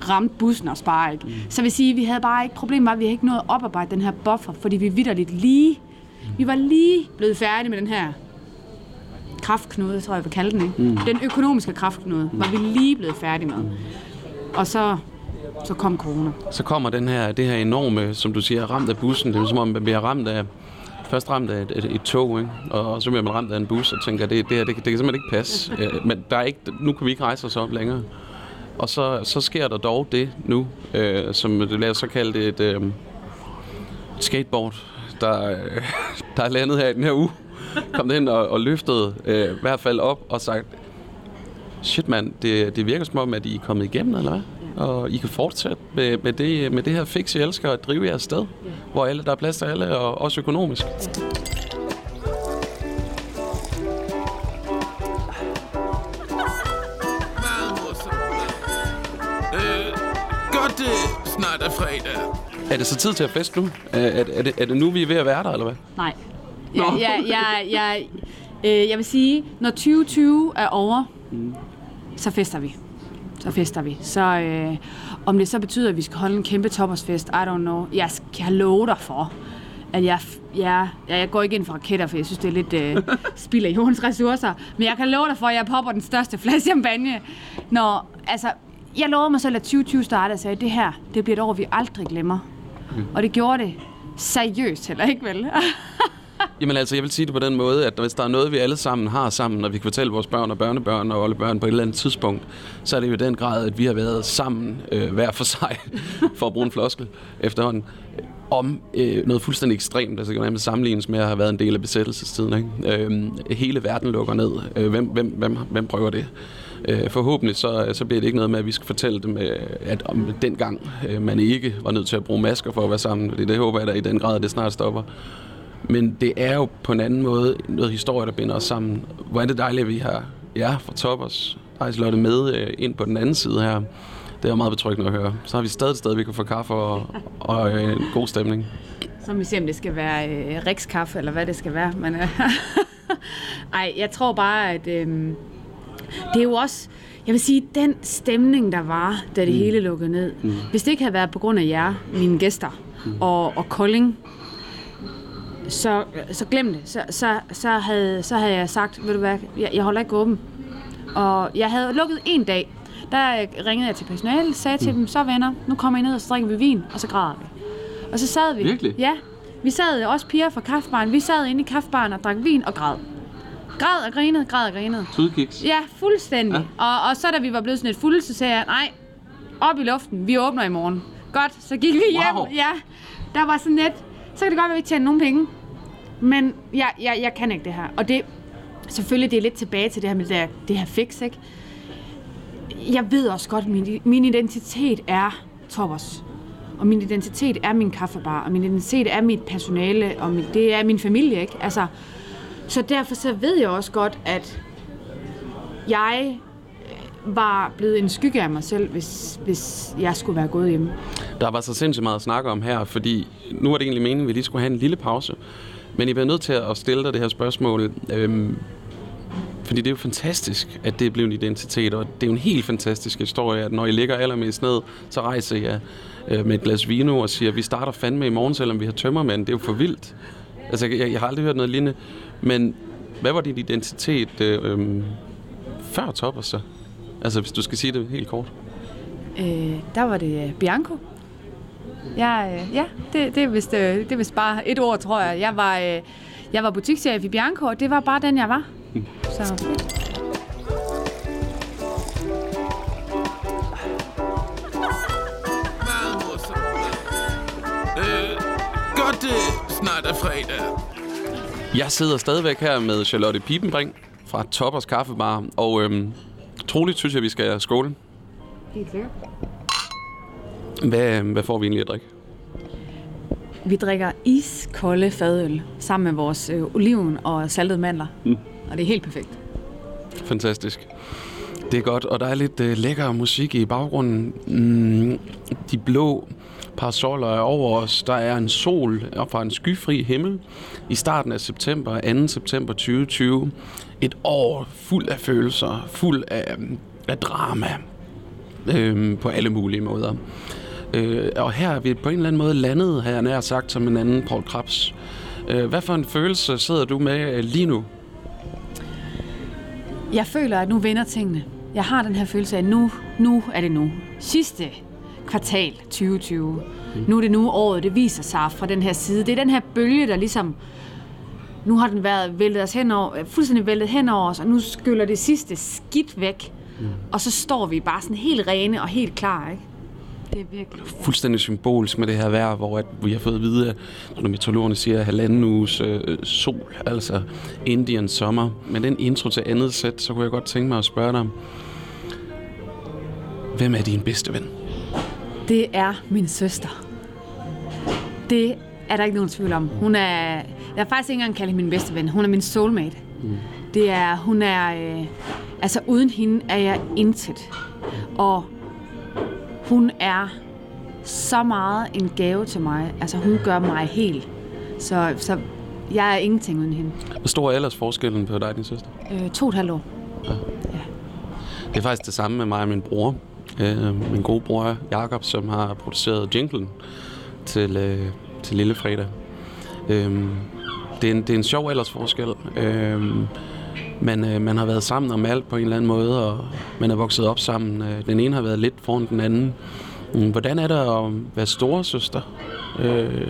ramte bussen os bare ikke. Mm. Så vil sige, vi havde bare ikke problem med, at vi havde ikke nået at oparbejde den her buffer, fordi vi vidderligt lige, mm. vi var lige blevet færdige med den her kraftknude, tror jeg, jeg vil kalde den, ikke? Mm. Den økonomiske kraftknude mm. var vi lige blevet færdige med. Mm. Og så så kom corona. Så kommer den her, det her enorme, som du siger, ramt af bussen. Det er som om, man bliver ramt af, først ramt af et, et, et tog, ikke? og så bliver man ramt af en bus og tænker, det, det, her, det, det kan simpelthen ikke passe. *laughs* Øh, men der er ikke, nu kan vi ikke rejse os op længere. Og så, så sker der dog det nu, øh, som det lader så kalde det et øh, skateboard, der, øh, *laughs* der er landet her i den her uge. Kom ind og, og løftede øh, i hvert fald op og sagt, shit mand, det, det virker som om, at I er kommet igennem, eller hvad? Og I kan fortsætte med, med, det, med det her fix, I elsker at drive jeres sted, ja. hvor alle, der er plads til alle, og også økonomisk. Øh, godt det snart er fredag. Er det så tid til at feste nu? Er, er, er, det, er det nu, vi er ved at være der, eller hvad? Nej. Ja, ja, ja, ja, øh, jeg vil sige, når 2020 er over, mm. så fester vi så fester vi. Så øh, om det så betyder, at vi skal holde en kæmpe toppersfest, I don't know. Jeg skal love dig for, at jeg, jeg, jeg går ikke ind for raketter, for jeg synes, det er lidt øh, *laughs* spild af jordens ressourcer. Men jeg kan love dig for, at jeg popper den største flaske champagne. Når, altså, jeg lovede mig selv, at 2020 startede og sagde, det her, det bliver et år, vi aldrig glemmer. Mm. Og det gjorde det seriøst heller ikke, vel? *laughs* Jamen altså, jeg vil sige det på den måde, at hvis der er noget, vi alle sammen har sammen, og vi kan fortælle vores børn og børnebørn og oldebørn på et eller andet tidspunkt, så er det jo den grad, at vi har været sammen øh, hver for sig, *laughs* for at bruge en floskel efterhånden, om øh, noget fuldstændig ekstremt. Altså, kan nærmest sammenlignes med at have været en del af besættelsestiden. Ikke? Øh, hele verden lukker ned. Øh, hvem, hvem, hvem, hvem prøver det? Øh, forhåbentlig så, så bliver det ikke noget med, at vi skal fortælle dem, øh, at om dengang øh, man ikke var nødt til at bruge masker for at være sammen. Fordi det håber jeg da i den grad, at det snart stopper. Men det er jo på en anden måde noget historie, der binder os sammen. Hvor er det dejligt, at vi har jer fra Toppers, Ejslotte med øh, ind på den anden side her. Det er meget betryggende at høre. Så har vi stadig sted, vi kan få kaffe og, og øh, en god stemning. Så vi ser, om det skal være øh, Riks-kaffe, eller hvad det skal være. Men, øh, *laughs* ej, jeg tror bare, at øh, det er jo også... Jeg vil sige, den stemning, der var, da det mm. hele lukkede ned. Mm. Hvis det ikke havde været på grund af jer, mine gæster, mm. og, og Kolding, så, så glem det. Så, så, så, havde, så havde jeg sagt, ved du hvad, jeg, jeg holder ikke åben. Og jeg havde lukket en dag. Der ringede jeg til personalet, sagde til mm. dem, så venner, nu kommer I ned og så drikker vi vin, og så græder vi. Og så sad vi. Virkelig? Ja. Vi sad også piger fra kaffebaren. Vi sad inde i kaffebaren og drak vin og græd. Græd og grinede, græd og grinede. Tudkiks? Ja, fuldstændig. Ja. Og, og så da vi var blevet sådan et fulde, så sagde jeg, nej, op i luften, vi åbner i morgen. Godt, så gik vi hjem. Wow. Ja, der var sådan lidt, så kan det godt være, at vi tjener nogle penge. Men jeg, jeg, jeg kan ikke det her. Og det, selvfølgelig det er lidt tilbage til det her med det, her, det her fix, ikke? Jeg ved også godt, at min, min identitet er Toppers. Og min identitet er min kaffebar, og min identitet er mit personale, og min, det er min familie, ikke? Altså, så derfor så ved jeg også godt, at jeg var blevet en skygge af mig selv, hvis, hvis jeg skulle være gået hjemme. Der var så sindssygt meget at snakke om her, fordi nu var det egentlig meningen, at vi lige skulle have en lille pause. Men I bliver nødt til at stille dig det her spørgsmål. Øhm, fordi det er jo fantastisk, at det er blevet en identitet, og det er jo en helt fantastisk historie, at når I ligger allermest ned, så rejser jeg øh, med et glas vino og siger, vi starter fandme i morgen, selvom vi har tømmermænd. Det er jo for vildt. Altså, jeg, jeg har aldrig hørt noget lignende. Men hvad var din identitet øh, øh, før Topper så? Altså, hvis du skal sige det helt kort. Øh, der var det øh, Bianco. Jeg, øh, ja, det, det, er vist, øh, det er vist bare et ord, tror jeg. Jeg var, øh, jeg var butikschef i Bianco, og det var bare den, jeg var. Så morsomt. Øh, godt det snart er fredag. Jeg sidder stadigvæk her med Charlotte Piepenbring fra Toppers Kaffebar, og øhm, troligt synes jeg, vi skal skåle. helt sikkert. Hvad, hvad får vi egentlig at drikke? Vi drikker iskolde fadøl sammen med vores øh, oliven og saltede mandler. Mm. Og det er helt perfekt. Fantastisk. Det er godt, og der er lidt øh, lækker musik i baggrunden. Mm, de blå parasoller er over os. Der er en sol op fra en skyfri himmel i starten af september, 2. september 2020. Et år fuld af følelser, fuld af, øh, af drama øh, på alle mulige måder. Øh, og her er vi på en eller anden måde landet, har jeg nær sagt, som en anden Paul Krabs. Øh, hvad for en følelse sidder du med øh, lige nu? Jeg føler, at nu vender tingene. Jeg har den her følelse af, at nu, nu er det nu. Sidste kvartal 2020. Mm. Nu er det nu året, det viser sig fra den her side. Det er den her bølge, der ligesom... Nu har den været væltet os henover, fuldstændig væltet hen over os, og nu skyller det sidste skidt væk. Mm. Og så står vi bare sådan helt rene og helt klar, ikke? Det er virkelig... fuldstændig symbolsk med det her vejr, hvor at vi har fået at vide, at når meteorologerne siger halvanden uges øh, sol, altså Indiens sommer. Men den intro til andet sæt, så kunne jeg godt tænke mig at spørge dig, hvem er din bedste ven? Det er min søster. Det er der ikke nogen tvivl om. Hun er... Jeg har faktisk ikke engang kaldt hende min bedste ven. Hun er min soulmate. Mm. Det er... Hun er... Øh, altså, uden hende er jeg intet. Og hun er så meget en gave til mig. Altså, hun gør mig helt. Så, så jeg er ingenting uden hende. Hvor stor er ellers forskellen på dig og din søster? Øh, to og et halvt år. Det er faktisk det samme med mig og min bror. Øh, min gode bror Jakob, som har produceret jinglen til, øh, til Lille Fredag. Øh, det, er en, det er en sjov aldersforskel. Øh, men øh, man har været sammen om alt på en eller anden måde, og man er vokset op sammen. Øh, den ene har været lidt foran den anden. Mm, hvordan er det at være storesøster? Øh,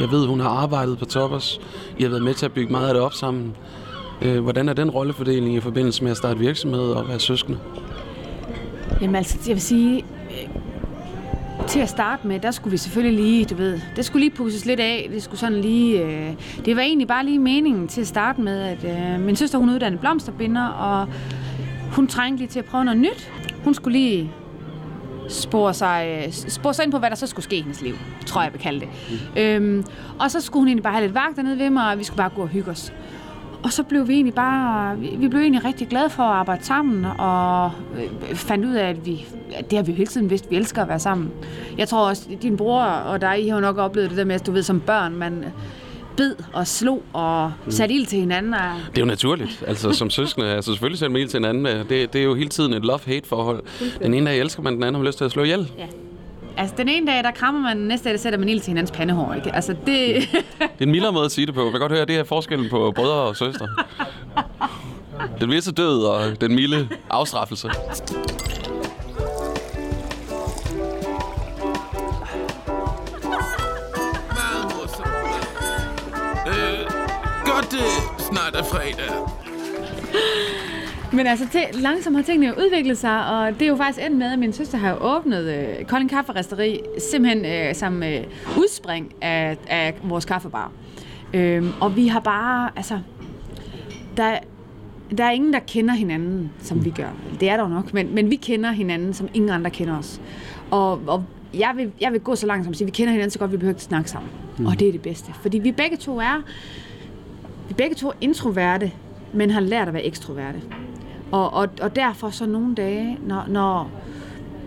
jeg ved, hun har arbejdet på Toppers. I har været med til at bygge meget af det op sammen. Øh, hvordan er den rollefordeling i forbindelse med at starte virksomhed og være søskende? Jamen altså, jeg vil sige, øh, til at starte med, der skulle vi selvfølgelig lige, du ved, det skulle lige pusses lidt af. Det skulle sådan lige, øh, det var egentlig bare lige meningen til at starte med, at øh, min søster, hun er uddannet blomsterbinder, og hun trængte lige til at prøve noget nyt. Hun skulle lige spore sig, øh, spore sig ind på, hvad der så skulle ske i hendes liv, tror jeg, jeg vil kalde det. Mm. Øhm, og så skulle hun egentlig bare have lidt vagt dernede ved mig, og vi skulle bare gå og hygge os. Og så blev vi egentlig bare, vi blev egentlig rigtig glade for at arbejde sammen, og øh, fandt ud af, at, vi, at det har vi jo hele tiden vidst, vi elsker at være sammen. Jeg tror også, din bror og dig, I har jo nok oplevet det der med, at du ved, som børn, man bed og slog og satte ild til hinanden. Og, Det er jo naturligt. Altså som søskende, altså selvfølgelig sætter man ild til hinanden. øh, Det, det er jo hele tiden et love-hate forhold. Den ene dag elsker man, den anden har lyst til at slå ihjel. ja. Altså, den ene dag, der krammer man, den næste dag, der sætter man ild til hinandens pandehår, ikke? Altså, det... Det er en mildere måde at sige det på. Jeg kan godt høre, at det er forskellen på brødre og søstre. Den visse død og den milde afstraffelse. Øh, godt det snart er fredag. Men altså, til, langsomt har tingene jo udviklet sig, og det er jo faktisk endt med, at min søster har jo åbnet øh, Kolding Kafferisteri, simpelthen øh, som øh, udspring af, af vores kaffebar. Øhm, og vi har bare, altså, der, der er ingen, der kender hinanden, som vi gør. Det er der jo nok, men, men vi kender hinanden, som ingen andre kender os. Og, og jeg, vil, jeg vil gå så langt som at sige, at vi kender hinanden så godt, vi behøver ikke snakke sammen. Mm. Og det er det bedste. Fordi vi begge to er, vi begge to er introverte, men har lært at være ekstroverte. Og, og, og derfor så nogle dage, når, når,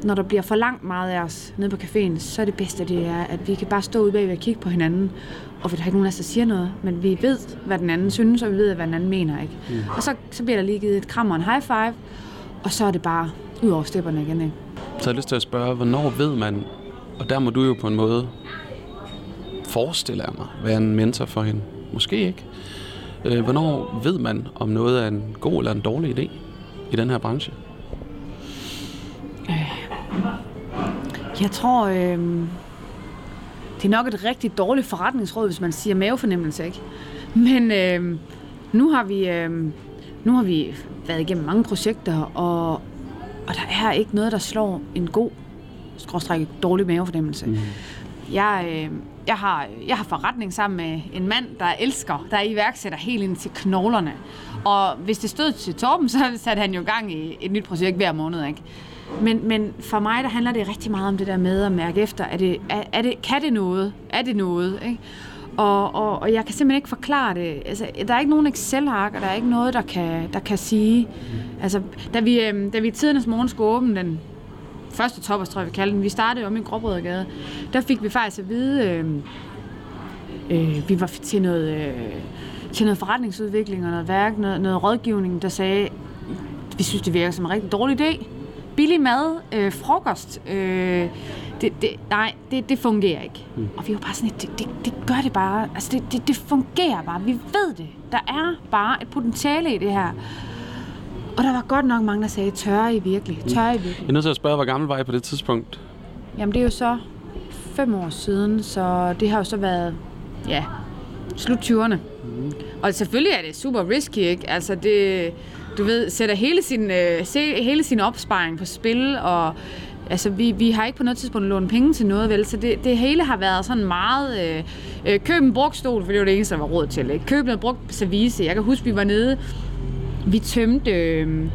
når der bliver for langt meget af os nede på caféen, så er det bedste, det er, at vi kan bare stå ude bagved og kigge på hinanden, og der er ikke nogen af os, der siger noget, men vi ved, hvad den anden synes, og vi ved, hvad den anden mener. Ikke? Mm. Og så, så bliver der lige givet et kram og en high five, og så er det bare ud over stepperne igen. Ikke? Så jeg har lyst til at spørge, hvornår ved man, og der må du jo på en måde forestille mig, være en mentor for hende. Måske ikke. Øh, hvornår ved man, om noget er en god eller en dårlig idé i den her branche? Jeg tror, øh, det er nok et rigtig dårligt forretningsråd, hvis man siger mavefornemmelse, ikke? Men øh, nu har vi øh, nu har vi været igennem mange projekter, og, og der er ikke noget, der slår en god, skråstræk dårlig mavefornemmelse. Mm. Jeg, øh, jeg, har, jeg har forretning sammen med en mand, der elsker, der er iværksætter helt ind til knoglerne. Og hvis det stod til Torben, så satte han jo gang i et nyt projekt hver måned, ikke? Men, men for mig, der handler det rigtig meget om det der med at mærke efter. Er det, er, er det, kan det noget? Er det noget? Ikke? Og, og, og jeg kan simpelthen ikke forklare det. Altså, der er ikke nogen Excel-ark, og der er ikke noget, der kan, der kan sige... Altså, da vi, øh, da vi tidernes morgen skulle åbne den første toppers, tror jeg, vi kaldte den, vi startede om i Gråbrødregade, der fik vi faktisk at vide, øh, øh, vi var til noget, øh, til noget forretningsudvikling og noget værk, noget, noget rådgivning, der sagde, vi synes, det virker som en rigtig dårlig idé. Billig mad, øh, frokost, øh, det, det, nej, det, det fungerer ikke. Mm. Og vi var bare sådan, det, det, det gør det bare. Altså, det, det, det fungerer bare. Vi ved det. Der er bare et potentiale i det her. Og der var godt nok mange, der sagde, tør I virkelig? Tør I virkelig? Jeg er nødt til at spørge, hvor gammel var I på det tidspunkt? Jamen, det er jo så fem år siden, så det har jo så været, ja, slut 20'erne. Mm. Og selvfølgelig er det super risky, ikke? Altså, det, du ved, sætter hele sin, øh, se, hele sin opsparing på spil, og altså, vi, vi har ikke på noget tidspunkt lånt penge til noget, vel? Så det, det hele har været sådan meget... Øh, øh, køb en brugt stol, for det var det eneste, der var råd til, ikke? Køb noget brugt service. Jeg kan huske, vi var nede, vi tømte... Øhm,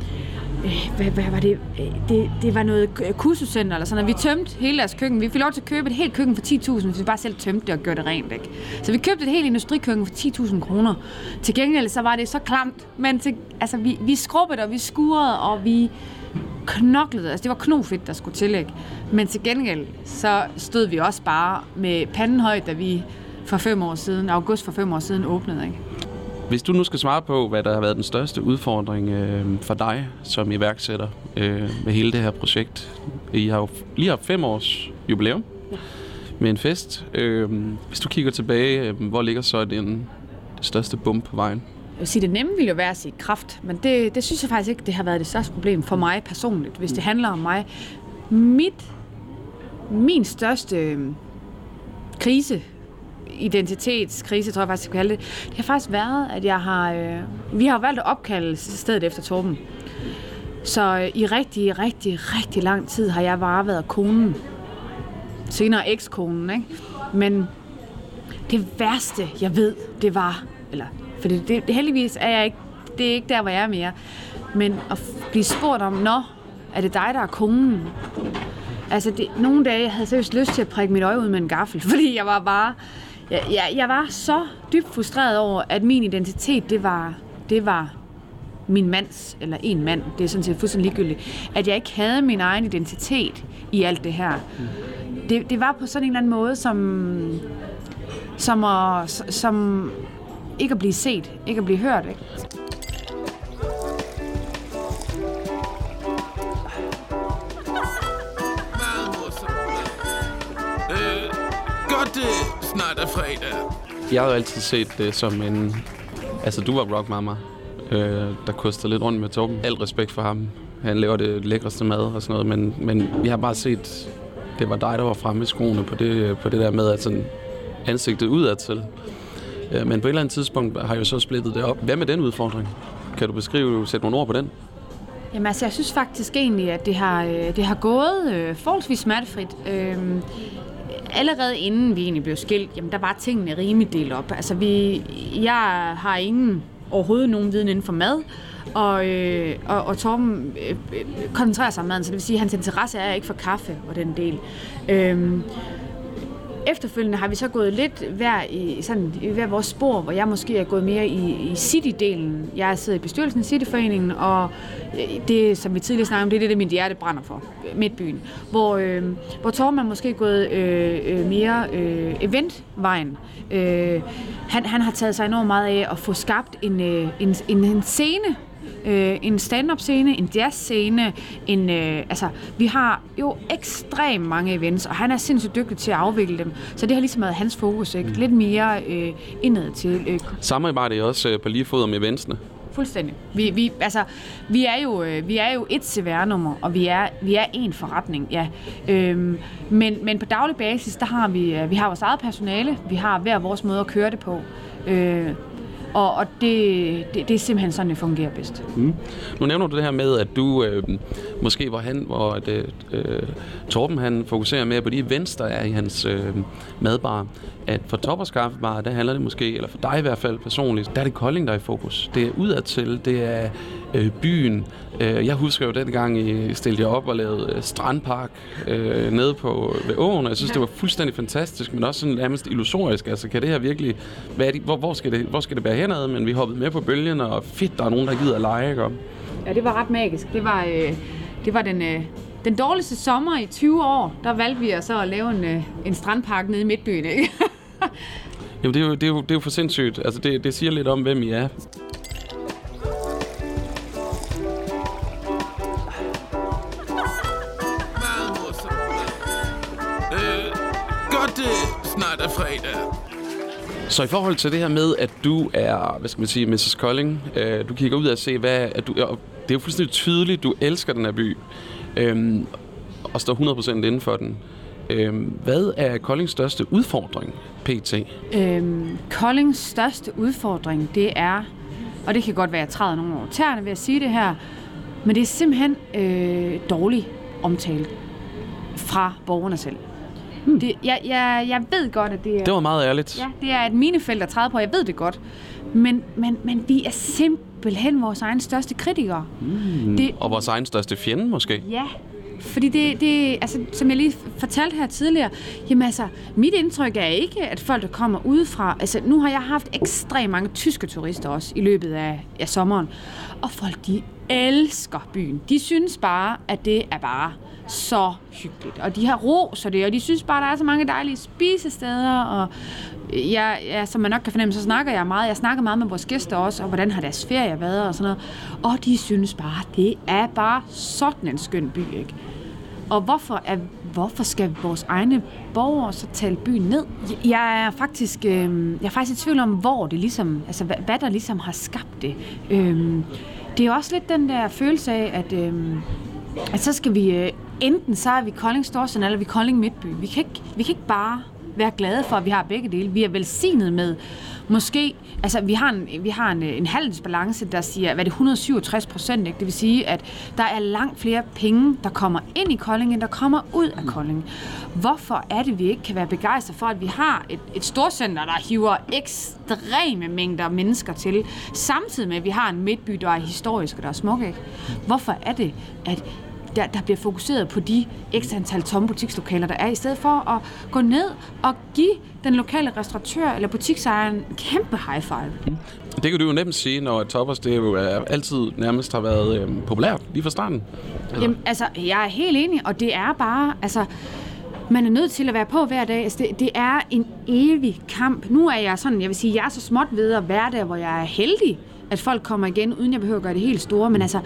øh, hvad, hvad var det? Øh, det? Det var noget kursuscenter eller sådan noget. Vi tømte hele deres køkken. Vi fik lov til at købe et helt køkken for 10.000, hvis vi bare selv tømte det og gjorde det rent. Ikke? Så vi købte et helt industrikøkken for 10.000 kroner. Til gengæld så var det så klamt, men til, altså, vi, vi skrubbede og vi skurede, og vi knoklede. Altså, det var knofedt, der skulle til. Men til gengæld, så stod vi også bare med panden højt, da vi for fem år siden, august for fem år siden, åbnede, ikke? Hvis du nu skal svare på, hvad der har været den største udfordring øh, for dig som iværksætter øh, med hele det her projekt. I har jo lige haft fem års jubilæum ja. med en fest. Øh, hvis du kigger tilbage, øh, hvor ligger så den største bump på vejen? Jeg vil sige, det nemme ville jo være at sige kraft, men det, det synes jeg faktisk ikke, det har været det største problem for mig personligt, hvis det handler om mig. Mit, min største øh, krise identitetskrise, tror jeg faktisk, jeg kalde det, det har faktisk været, at jeg har... Øh, vi har valgt at opkalde stedet efter Torben. Så øh, i rigtig, rigtig, rigtig lang tid har jeg bare været konen. Senere ekskonen, ikke? Men det værste, jeg ved, det var... Eller, for det, det, det heldigvis er jeg ikke... Det er ikke der, hvor jeg er mere. Men at blive spurgt om, nå, er det dig, der er konen? Altså, det, nogle dage jeg havde seriøst lyst til at prikke mit øje ud med en gaffel, *laughs* fordi jeg var bare jeg, jeg, jeg var så dybt frustreret over, at min identitet, det var, det var min mands, eller en mand, det er sådan set fuldstændig ligegyldigt, at jeg ikke havde min egen identitet i alt det her. Det, det var på sådan en eller anden måde, som, som, at, som ikke at blive set, ikke at blive hørt. Ikke? Fredag. Jeg har jo altid set det som en... Altså, du var rock mama, øh, der kostede lidt rundt med Torben. Al respekt for ham. Han laver det lækreste mad og sådan noget, men, men vi har bare set, det var dig, der var fremme i skoene på det, på det der med, at sådan ansigtet udad til. Øh, men på et eller andet tidspunkt har jeg jo så splittet det op. Hvad med den udfordring? Kan du beskrive, sætte nogle ord på den? Jamen altså, jeg synes faktisk egentlig, at det har, øh, det har gået øh, forholdsvis smertefrit. Øh, allerede inden vi egentlig blev skilt, jamen der var tingene rimelig delt op. Altså vi, jeg har ingen overhovedet nogen viden inden for mad, og, øh, og, og Torben øh, øh koncentrerer sig om maden, så det vil sige, at hans interesse er ikke for kaffe og den del. Øh, Efterfølgende har vi så gået lidt hver i, sådan, i hver vores spor, hvor jeg måske er gået mere i, i City-delen. Jeg sidder i bestyrelsen i Cityforeningen, og øh, det, som vi tidligere snakkede om, det er det, det mit hjerte brænder for, Midtbyen. Hvor, øh, hvor Torben er måske gået øh, øh, mere øh, eventvejen. Øh, han, han har taget sig enormt meget af at få skabt en, øh, en, en, en scene, øh, en stand-up scene, en jazz scene, en, øh, altså, vi har jo ekstremt mange events, og han er sindssygt dygtig til at afvikle dem, så det har ligesom været hans fokus, ikke? Lidt mere øh, indad til. Øh. Samarbejder I også øh, på lige fod om eventsene? Fuldstændig. Vi, vi, altså, vi, er jo, øh, vi er jo et CVR-nummer, og vi er, vi er en forretning, ja. Øhm, men, men på daglig basis, der har vi, øh, vi har vores eget personale, vi har hver vores måde at køre det på. Øh, og, og det, det, det er simpelthen sådan, det fungerer bedst. Mm. Nu nævner du det her med, at du øh, måske hvor han, hvor at, øh, Torben han fokuserer mere på de events, der er i hans øh, madbar. At for Toppers Kaffebar, der handler det måske, eller for dig i hvert fald personligt, der er det Kolding, der er i fokus. Det er udadtil, det er øh, byen. Øh, jeg husker jo dengang, I stillede jer op og lavede øh, strandpark øh, nede på ved åen, og jeg synes, ja. det var fuldstændig fantastisk, men også sådan nærmest illusorisk. Altså, kan det her virkelig... Hvad det, hvor, hvor, skal det, hvor skal det bære henad? Men vi hoppede med på bølgen, og fedt, der er nogen, der gider at lege, ikke? Ja, det var ret magisk. Det var, øh, det var den... Øh den dårligste sommer i 20 år, der valgte vi så at lave en, øh, en strandpark nede i Midtbyen, ikke? *laughs* Jamen, det er, jo, det, er jo, det er jo for sindssygt. Altså, det, det siger lidt om, hvem I er. snart er fredag. Så i forhold til det her med, at du er, hvad skal man sige, Mrs. Kolding, øh, du kigger ud og se, hvad, at du, det er jo fuldstændig tydeligt, du elsker den her by, øh, og står 100% inden for den. Øh, hvad er Koldings største udfordring, PT? Øhm, Koldings største udfordring, det er, og det kan godt være, at jeg træder nogle år tæerne ved at sige det her, men det er simpelthen øh, dårlig omtale fra borgerne selv. Hmm. Det, jeg, jeg, jeg ved godt, at det er... Det var meget ærligt. Ja, det er et minefelt at træde på. Jeg ved det godt. Men, men, men vi er simpelthen vores egen største kritikere. Hmm. Det, og vores egen største fjende, måske? Ja, fordi det, det, altså, som jeg lige fortalte her tidligere, jamen altså, mit indtryk er ikke, at folk, der kommer udefra, altså nu har jeg haft ekstremt mange tyske turister også i løbet af, af sommeren, og folk, de elsker byen. De synes bare, at det er bare så hyggeligt. Og de har ro, så det, og de synes bare, der er så mange dejlige spisesteder, og jeg, ja, som man nok kan fornemme, så snakker jeg meget. Jeg snakker meget med vores gæster også, og hvordan har deres ferie været og sådan noget. Og de synes bare, det er bare sådan en skøn by, ikke? Og hvorfor, er, hvorfor skal vores egne borgere så tale byen ned? Jeg er faktisk, øh, jeg er faktisk i tvivl om, hvor det ligesom, altså hvad, hvad der ligesom har skabt det. Øh, det er også lidt den der følelse af, at, øh, at så skal vi, øh, enten så er vi Kolding Storsen, eller vi Kolding Midtby. Vi kan, ikke, vi kan ikke bare være glade for, at vi har begge dele. Vi er velsignet med måske, altså vi har en, vi har en, en handelsbalance, der siger, hvad det 167 procent, det vil sige, at der er langt flere penge, der kommer ind i Kolding, end der kommer ud af Kolding. Hvorfor er det, vi ikke kan være begejstret for, at vi har et, et storcenter, der hiver ekstreme mængder mennesker til, samtidig med, at vi har en midtby, der er historisk og der er smuk, ikke? Hvorfor er det, at der, der bliver fokuseret på de ekstra antal tomme butikslokaler, der er, i stedet for at gå ned og give den lokale restauratør eller butiksejeren en kæmpe high five. Mm. Det kan du jo nemt sige, når Toppers det jo er, altid nærmest har været øh, populært lige fra starten. Altså. Jamen, altså, jeg er helt enig, og det er bare, altså, man er nødt til at være på hver dag. Altså, det, det er en evig kamp. Nu er jeg sådan, jeg vil sige, jeg er så småt ved at være der, hvor jeg er heldig, at folk kommer igen, uden jeg behøver at gøre det helt store. Men altså,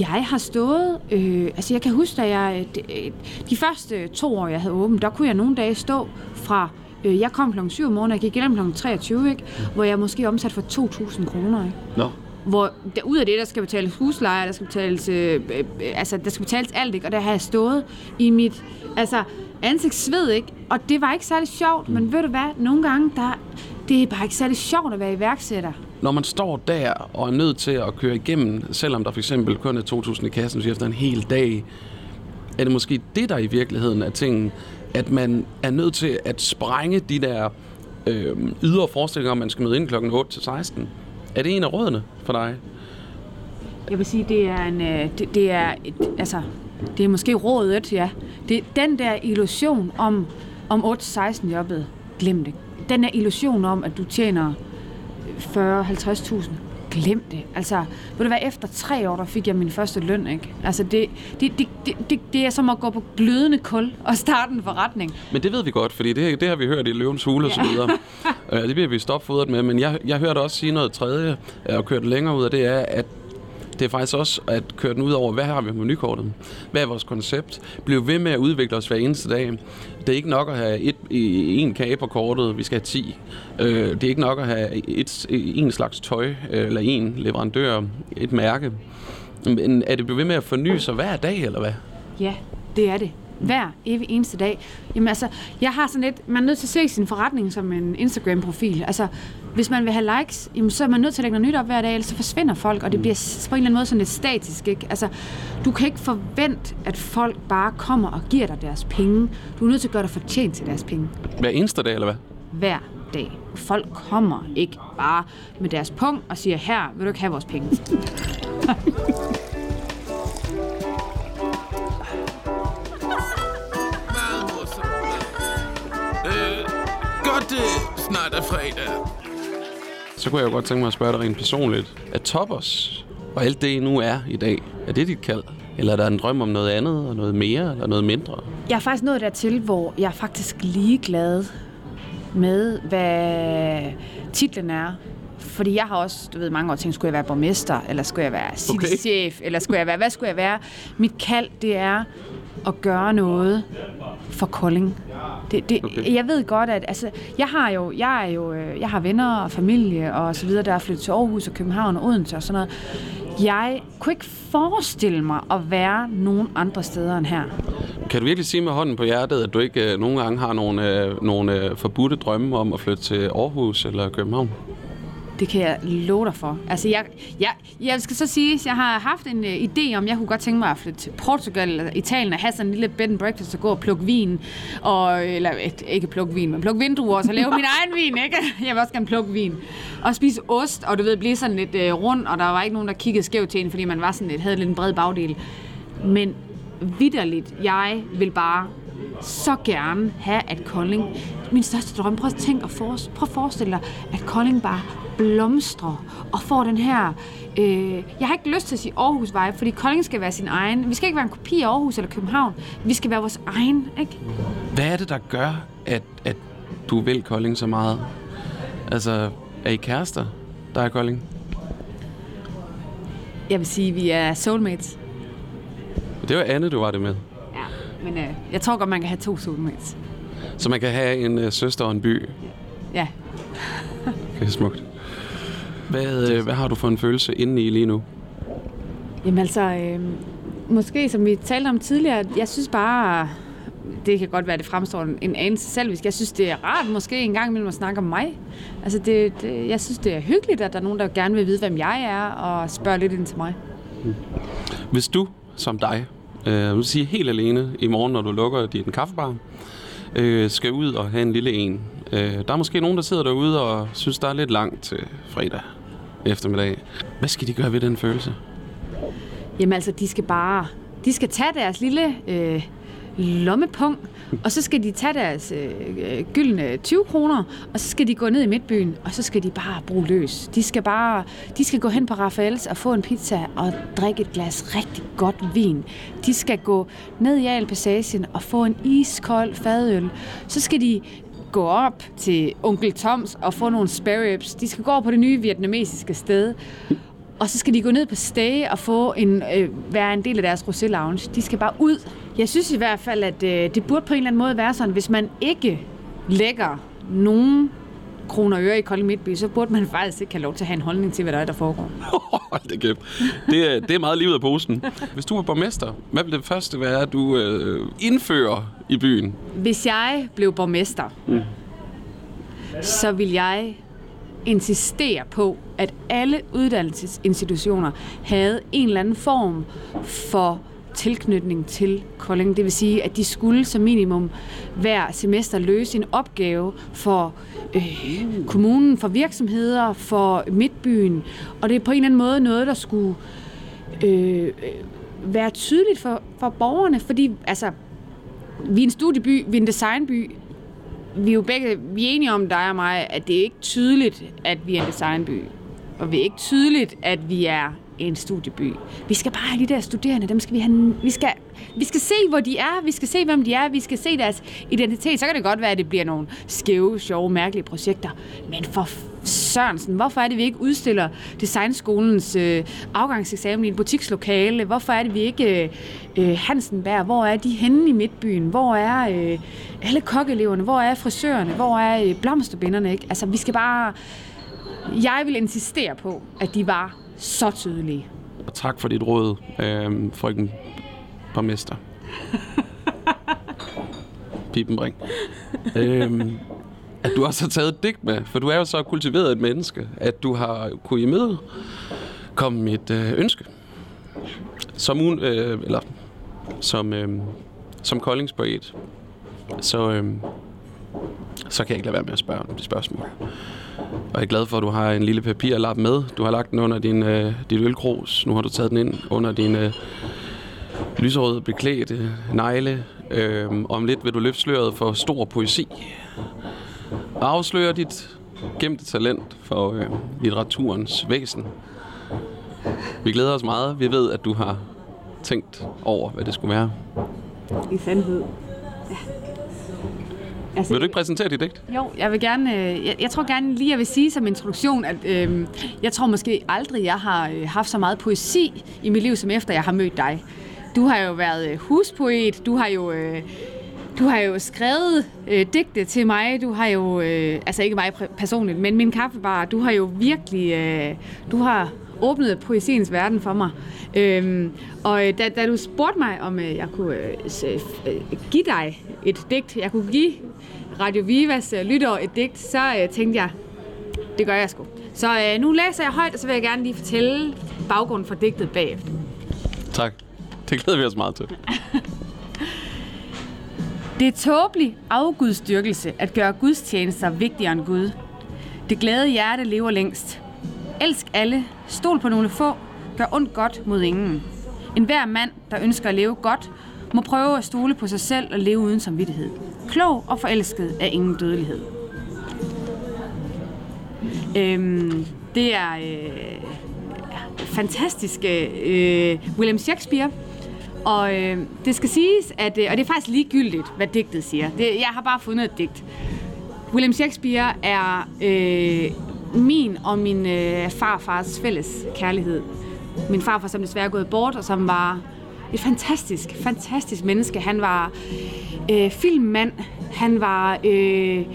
jeg har stået, øh, altså jeg kan huske, at jeg, de, de første to år, jeg havde åbent, der kunne jeg nogle dage stå fra, øh, jeg kom kl. 7 om morgenen, jeg gik hjem kl. 23, ikke? hvor jeg måske omsat for 2.000 kroner. Ikke? No. Hvor der, ud af det, der skal betales husleje, der skal betales, øh, øh, altså der skal betales alt, ikke? og der har jeg stået i mit, altså ansigtssved, ikke? og det var ikke særlig sjovt, men ved du hvad, nogle gange, der, det er bare ikke særlig sjovt at være iværksætter når man står der og er nødt til at køre igennem, selvom der for eksempel kun er 2.000 i kassen så efter en hel dag, er det måske det, der i virkeligheden er tingen, at man er nødt til at sprænge de der øh, ydre forestillinger om, man skal møde ind klokken 8 til 16. Er det en af rådene for dig? Jeg vil sige, det er en, øh, det, det er, et, altså, det er måske rådet, ja. Det, den der illusion om, om 8-16 jobbet, glem det. Den der illusion om, at du tjener 40-50.000, glem det. Altså, ved du hvad, efter tre år, der fik jeg min første løn, ikke? Altså, det, det, det, det, det, det er som at gå på glødende kul og starte en forretning. Men det ved vi godt, fordi det, det har vi hørt i Løvens Hule og så videre. *laughs* Øh, det bliver vi stopfodret med, men jeg, jeg hørte også sige noget tredje, og kørt længere ud af det, er, at det er faktisk også at køre den ud over, hvad har vi på menukortet? Hvad er vores koncept? Bliv ved med at udvikle os hver eneste dag. Det er ikke nok at have et, en kage på kortet, vi skal have 10. Øh, det er ikke nok at have et, en slags tøj, øh, eller en leverandør, et mærke. Men er det blevet ved med at forny sig hver dag, eller hvad? Ja, det er det. Hver evig eneste dag. Jamen altså, jeg har sådan lidt, man er nødt til at se sin forretning som en Instagram-profil. Altså, hvis man vil have likes, jamen, så er man nødt til at lægge noget nyt op hver dag, ellers så forsvinder folk, og det bliver på en eller anden måde sådan lidt statisk. Ikke? Altså, du kan ikke forvente, at folk bare kommer og giver dig deres penge. Du er nødt til at gøre dig fortjent til deres penge. Hver eneste dag, eller hvad? Hver dag. Folk kommer ikke bare med deres punkt og siger, her vil du ikke have vores penge. *laughs* snart er fredag. Så kunne jeg jo godt tænke mig at spørge dig rent personligt. Er Toppers og alt det, I nu er i dag, er det dit kald? Eller er der en drøm om noget andet, og noget mere, eller noget mindre? Jeg er faktisk nået dertil, hvor jeg er faktisk ligeglad med, hvad titlen er. Fordi jeg har også, du ved, mange år tænkt, skulle jeg være borgmester, eller skulle jeg være citychef, okay. eller skulle jeg være, hvad skulle jeg være? Mit kald, det er at gøre noget for Kolding. Det, det, okay. Jeg ved godt, at altså, jeg har jo, jeg er jo, øh, jeg har venner og familie og så videre, der er flyttet til Aarhus og København og Odense og sådan noget. Jeg kunne ikke forestille mig at være nogen andre steder end her. Kan du virkelig sige med hånden på hjertet, at du ikke øh, nogle gange har nogle, øh, nogle øh, forbudte drømme om at flytte til Aarhus eller København? Det kan jeg love dig for. Altså, jeg, jeg, jeg skal så sige, at jeg har haft en uh, idé om, jeg kunne godt tænke mig at flytte til Portugal eller Italien og have sådan en lille bed and breakfast og gå og plukke vin. Og, eller et, ikke plukke vin, men plukke vindruer og så lave *laughs* min egen vin, ikke? Jeg vil også gerne plukke vin. Og spise ost, og du ved, blive sådan lidt uh, rund, og der var ikke nogen, der kiggede skævt til en, fordi man var sådan lidt, havde lidt en bred bagdel. Men vidderligt, jeg vil bare så gerne have, at Kolding... Min største drøm, prøv at tænke og for, prøv at forestille dig, at Kolding bare blomstrer og får den her... Øh, jeg har ikke lyst til at sige Aarhus vibe, fordi Kolding skal være sin egen. Vi skal ikke være en kopi af Aarhus eller København. Vi skal være vores egen, ikke? Hvad er det, der gør, at, at du vil Kolding så meget? Altså, er I kærester, der er Kolding? Jeg vil sige, at vi er soulmates. Det var Anne, du var det med. Men øh, jeg tror godt, man kan have to soulmates. Så man kan have en øh, søster og en by. Ja. Det er smukt. Hvad, øh, hvad har du for en følelse inde i lige nu? Jamen altså, øh, måske som vi talte om tidligere, jeg synes bare, det kan godt være, det fremstår en, en anelse selvisk. Jeg synes, det er rart måske en gang imellem at snakke om mig. Altså, det, det, jeg synes, det er hyggeligt, at der er nogen, der gerne vil vide, hvem jeg er, og spørge lidt ind til mig. Hvis du, som dig, øh, du siger helt alene i morgen, når du lukker din kaffebar, øh, skal ud og have en lille en. Øh, der er måske nogen, der sidder derude og synes, der er lidt langt til fredag eftermiddag. Hvad skal de gøre ved den følelse? Jamen altså, de skal bare... De skal tage deres lille øh, lommepung, og så skal de tage deres øh, øh gyldne 20 kroner, og så skal de gå ned i midtbyen, og så skal de bare bruge løs. De skal bare, de skal gå hen på Rafaels og få en pizza og drikke et glas rigtig godt vin. De skal gå ned i Alpassagen og få en iskold fadøl. Så skal de gå op til onkel Toms og få nogle spare ribs. De skal gå over på det nye vietnamesiske sted. Og så skal de gå ned på stage og få en, øh, være en del af deres rosé lounge. De skal bare ud. Jeg synes i hvert fald, at øh, det burde på en eller anden måde være sådan, hvis man ikke lægger nogen kroner og øre i Kolding Midtby, så burde man faktisk ikke have lov til at have en holdning til, hvad der er, der foregår. *laughs* Da kæft. Det er, det er meget livet af posen. Hvis du var borgmester, hvad ville det første være, at du øh, indfører i byen? Hvis jeg blev borgmester, mm. så vil jeg insistere på, at alle uddannelsesinstitutioner havde en eller anden form for tilknytning til Kolding. Det vil sige, at de skulle som minimum hver semester løse en opgave for øh, kommunen, for virksomheder, for midtbyen. Og det er på en eller anden måde noget, der skulle øh, være tydeligt for, for borgerne, fordi altså, vi er en studieby, vi er en designby, vi er jo begge vi er enige om, dig og mig, at det er ikke tydeligt, at vi er en designby. Og det er ikke tydeligt, at vi er en studieby. Vi skal bare have de der studerende, dem skal vi have, vi skal, vi skal se, hvor de er, vi skal se, hvem de er, vi skal se deres identitet. Så kan det godt være, at det bliver nogle skæve, sjove, mærkelige projekter. Men for Sørensen, hvorfor er det, vi ikke udstiller Designskolens øh, afgangseksamen i en butikslokale? Hvorfor er det, vi ikke øh, øh, Hansenberg? Hvor er de henne i midtbyen? Hvor er øh, alle kokkeleverne? Hvor er frisørerne? Hvor er øh, blomsterbinderne? Ikke? Altså, vi skal bare... Jeg vil insistere på, at de var så tydelige. Og tak for dit råd, øh, frøken borgmester. *laughs* Pipenbring. øhm, at du også har taget et digt med, for du er jo så kultiveret et menneske, at du har kunne i møde komme mit øh, ønske. Som, un, øh, eller, som, øh, som koldingspoet, så, øh, så kan jeg ikke lade være med at spørge om det spørgsmål. Og jeg er glad for, at du har en lille papirlap med. Du har lagt den under din, øh, dit ølkrus. Nu har du taget den ind under din øh, lyserøde beklædte negle. Øh, om lidt vil du løfte sløret for stor poesi. Og afsløre dit gemte talent for øh, litteraturens væsen. Vi glæder os meget. Vi ved, at du har tænkt over, hvad det skulle være. I sandhed. Ja. Altså, vil du ikke præsentere dit digt? Jo, jeg vil gerne, øh, jeg, jeg tror gerne lige, jeg vil sige som introduktion, at øh, jeg tror måske aldrig, jeg har øh, haft så meget poesi i mit liv, som efter jeg har mødt dig. Du har jo været øh, huspoet, du har jo... Øh, du har jo skrevet øh, digte til mig. Du har jo, øh, altså ikke mig personligt, men min kaffebar. Du har jo virkelig, øh, du har åbnet poesiens verden for mig. Øhm, og da, da du spurgte mig, om øh, jeg kunne øh, øh, give dig et digt, jeg kunne give Radio Vivas øh, lytter et digt, så øh, tænkte jeg, det gør jeg sgu. Så øh, nu læser jeg højt, og så vil jeg gerne lige fortælle baggrunden for digtet bagefter. Tak. Det glæder vi os meget til. *laughs* det er tåbelig afgudstyrkelse at gøre gudstjenester vigtigere end Gud. Det glade hjerte lever længst. Elsk alle, stol på nogle få, gør ondt godt mod ingen. En hver mand, der ønsker at leve godt, må prøve at stole på sig selv og leve uden samvittighed. Klog og forelsket er ingen dødelighed. Øhm, det er øh, fantastiske øh, øh, William Shakespeare. Og øh, det skal siges, at, øh, og det er faktisk ligegyldigt, hvad digtet siger. Det, jeg har bare fundet et digt. William Shakespeare er øh, min og min øh, farfars fælles kærlighed. Min farfar, som desværre er gået bort, og som var et fantastisk, fantastisk menneske. Han var øh, filmmand, han var øh,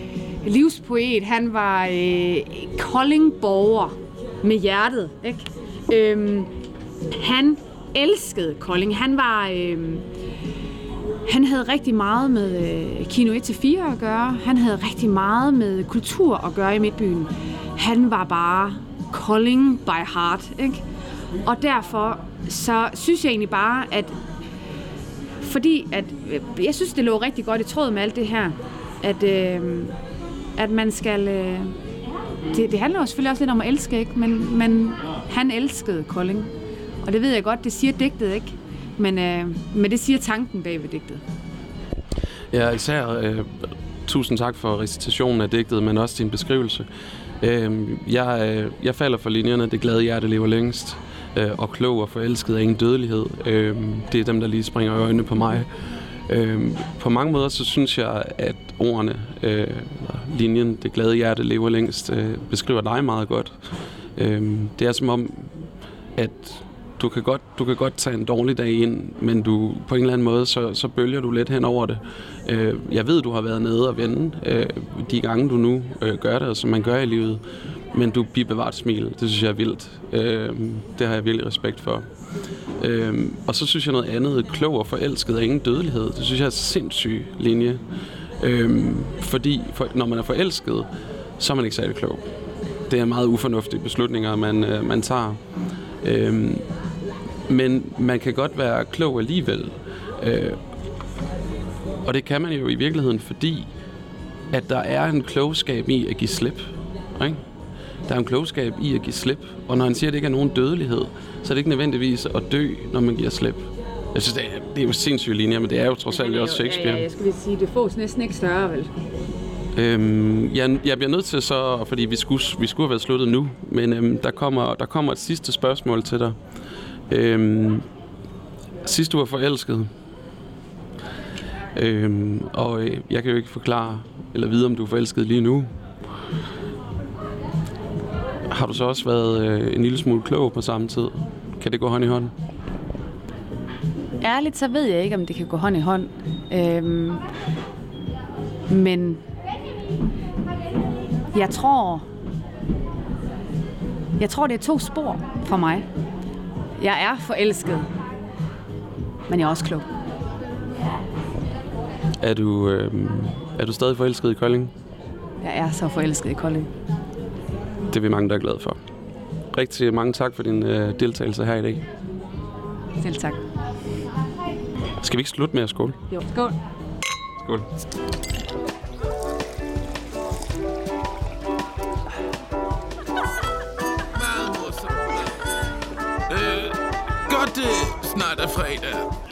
livspoet, han var øh, Kolding-borger med hjertet. Ikke? Øhm, han elskede Kolding. Han var... Øh, han havde rigtig meget med øh, Kino 1-4 at gøre. Han havde rigtig meget med kultur at gøre i Midtbyen. Han var bare Kolding by heart. Ikke? Og derfor så synes jeg egentlig bare, at fordi at, øh, jeg synes, det lå rigtig godt i tråd med alt det her, at, øh, at man skal... Øh, det, det handler jo selvfølgelig også lidt om at elske, ikke? Men, men han elskede Kolding. Og det ved jeg godt, det siger digtet ikke, men, øh, men det siger tanken bag ved digtet. Ja, især øh, tusind tak for recitationen af digtet, men også din beskrivelse. Øhm, øh, jeg, jeg falder for linjerne, det glade hjerte lever længst øh, og klog og forelsket er ingen dødelighed. Øh, det er dem, der lige springer øjnene på mig. Øh, på mange måder, så synes jeg, at ordene, øh, linjen, det glade hjerte lever længst, øh, beskriver dig meget godt. Øh, det er som om, at du kan, godt, du kan godt tage en dårlig dag ind, men du på en eller anden måde, så, så bølger du lidt hen over det. Øh, jeg ved, du har været nede og vende øh, de gange, du nu øh, gør det, som man gør i livet. Men du bliver bevaret smil. Det synes jeg er vildt. Øh, det har jeg virkelig respekt for. Øh, og så synes jeg noget andet. Klog og forelsket er ingen dødelighed. Det synes jeg er en sindssyg linje. Øh, fordi for, når man er forelsket, så er man ikke særlig klog. Det er meget ufornuftige beslutninger, man, øh, man tager. Øh, men man kan godt være klog alligevel. Øh, og det kan man jo i virkeligheden, fordi at der er en klogskab i at give slip. Ikke? Der er en klogskab i at give slip. Og når han siger, at det ikke er nogen dødelighed, så er det ikke nødvendigvis at dø, når man giver slip. Jeg synes, det er, det er jo sindssyge linjer, men det er jo trods alt også Shakespeare. Ja, ja, jeg skulle lige sige, det fås næsten ikke større, vel? Øhm, jeg, jeg bliver nødt til så, fordi vi skulle, vi skulle have været sluttet nu, men øhm, der, kommer, der kommer et sidste spørgsmål til dig. Øhm, sidst du var forelsket, øhm, og øh, jeg kan jo ikke forklare eller vide, om du er forelsket lige nu. Har du så også været øh, en lille smule klog på samme tid? Kan det gå hånd i hånd? Ærligt, så ved jeg ikke, om det kan gå hånd i hånd. Øhm, men jeg tror, jeg tror, det er to spor for mig. Jeg er forelsket, men jeg er også klog. Er du, øh, er du stadig forelsket i Kolding? Jeg er så forelsket i Kolding. Det er vi mange, der er glade for. Rigtig mange tak for din øh, deltagelse her i dag. Selv tak. Skal vi ikke slutte med at skåle? Jo. Skål. Skål. Meget morsomt. Øh,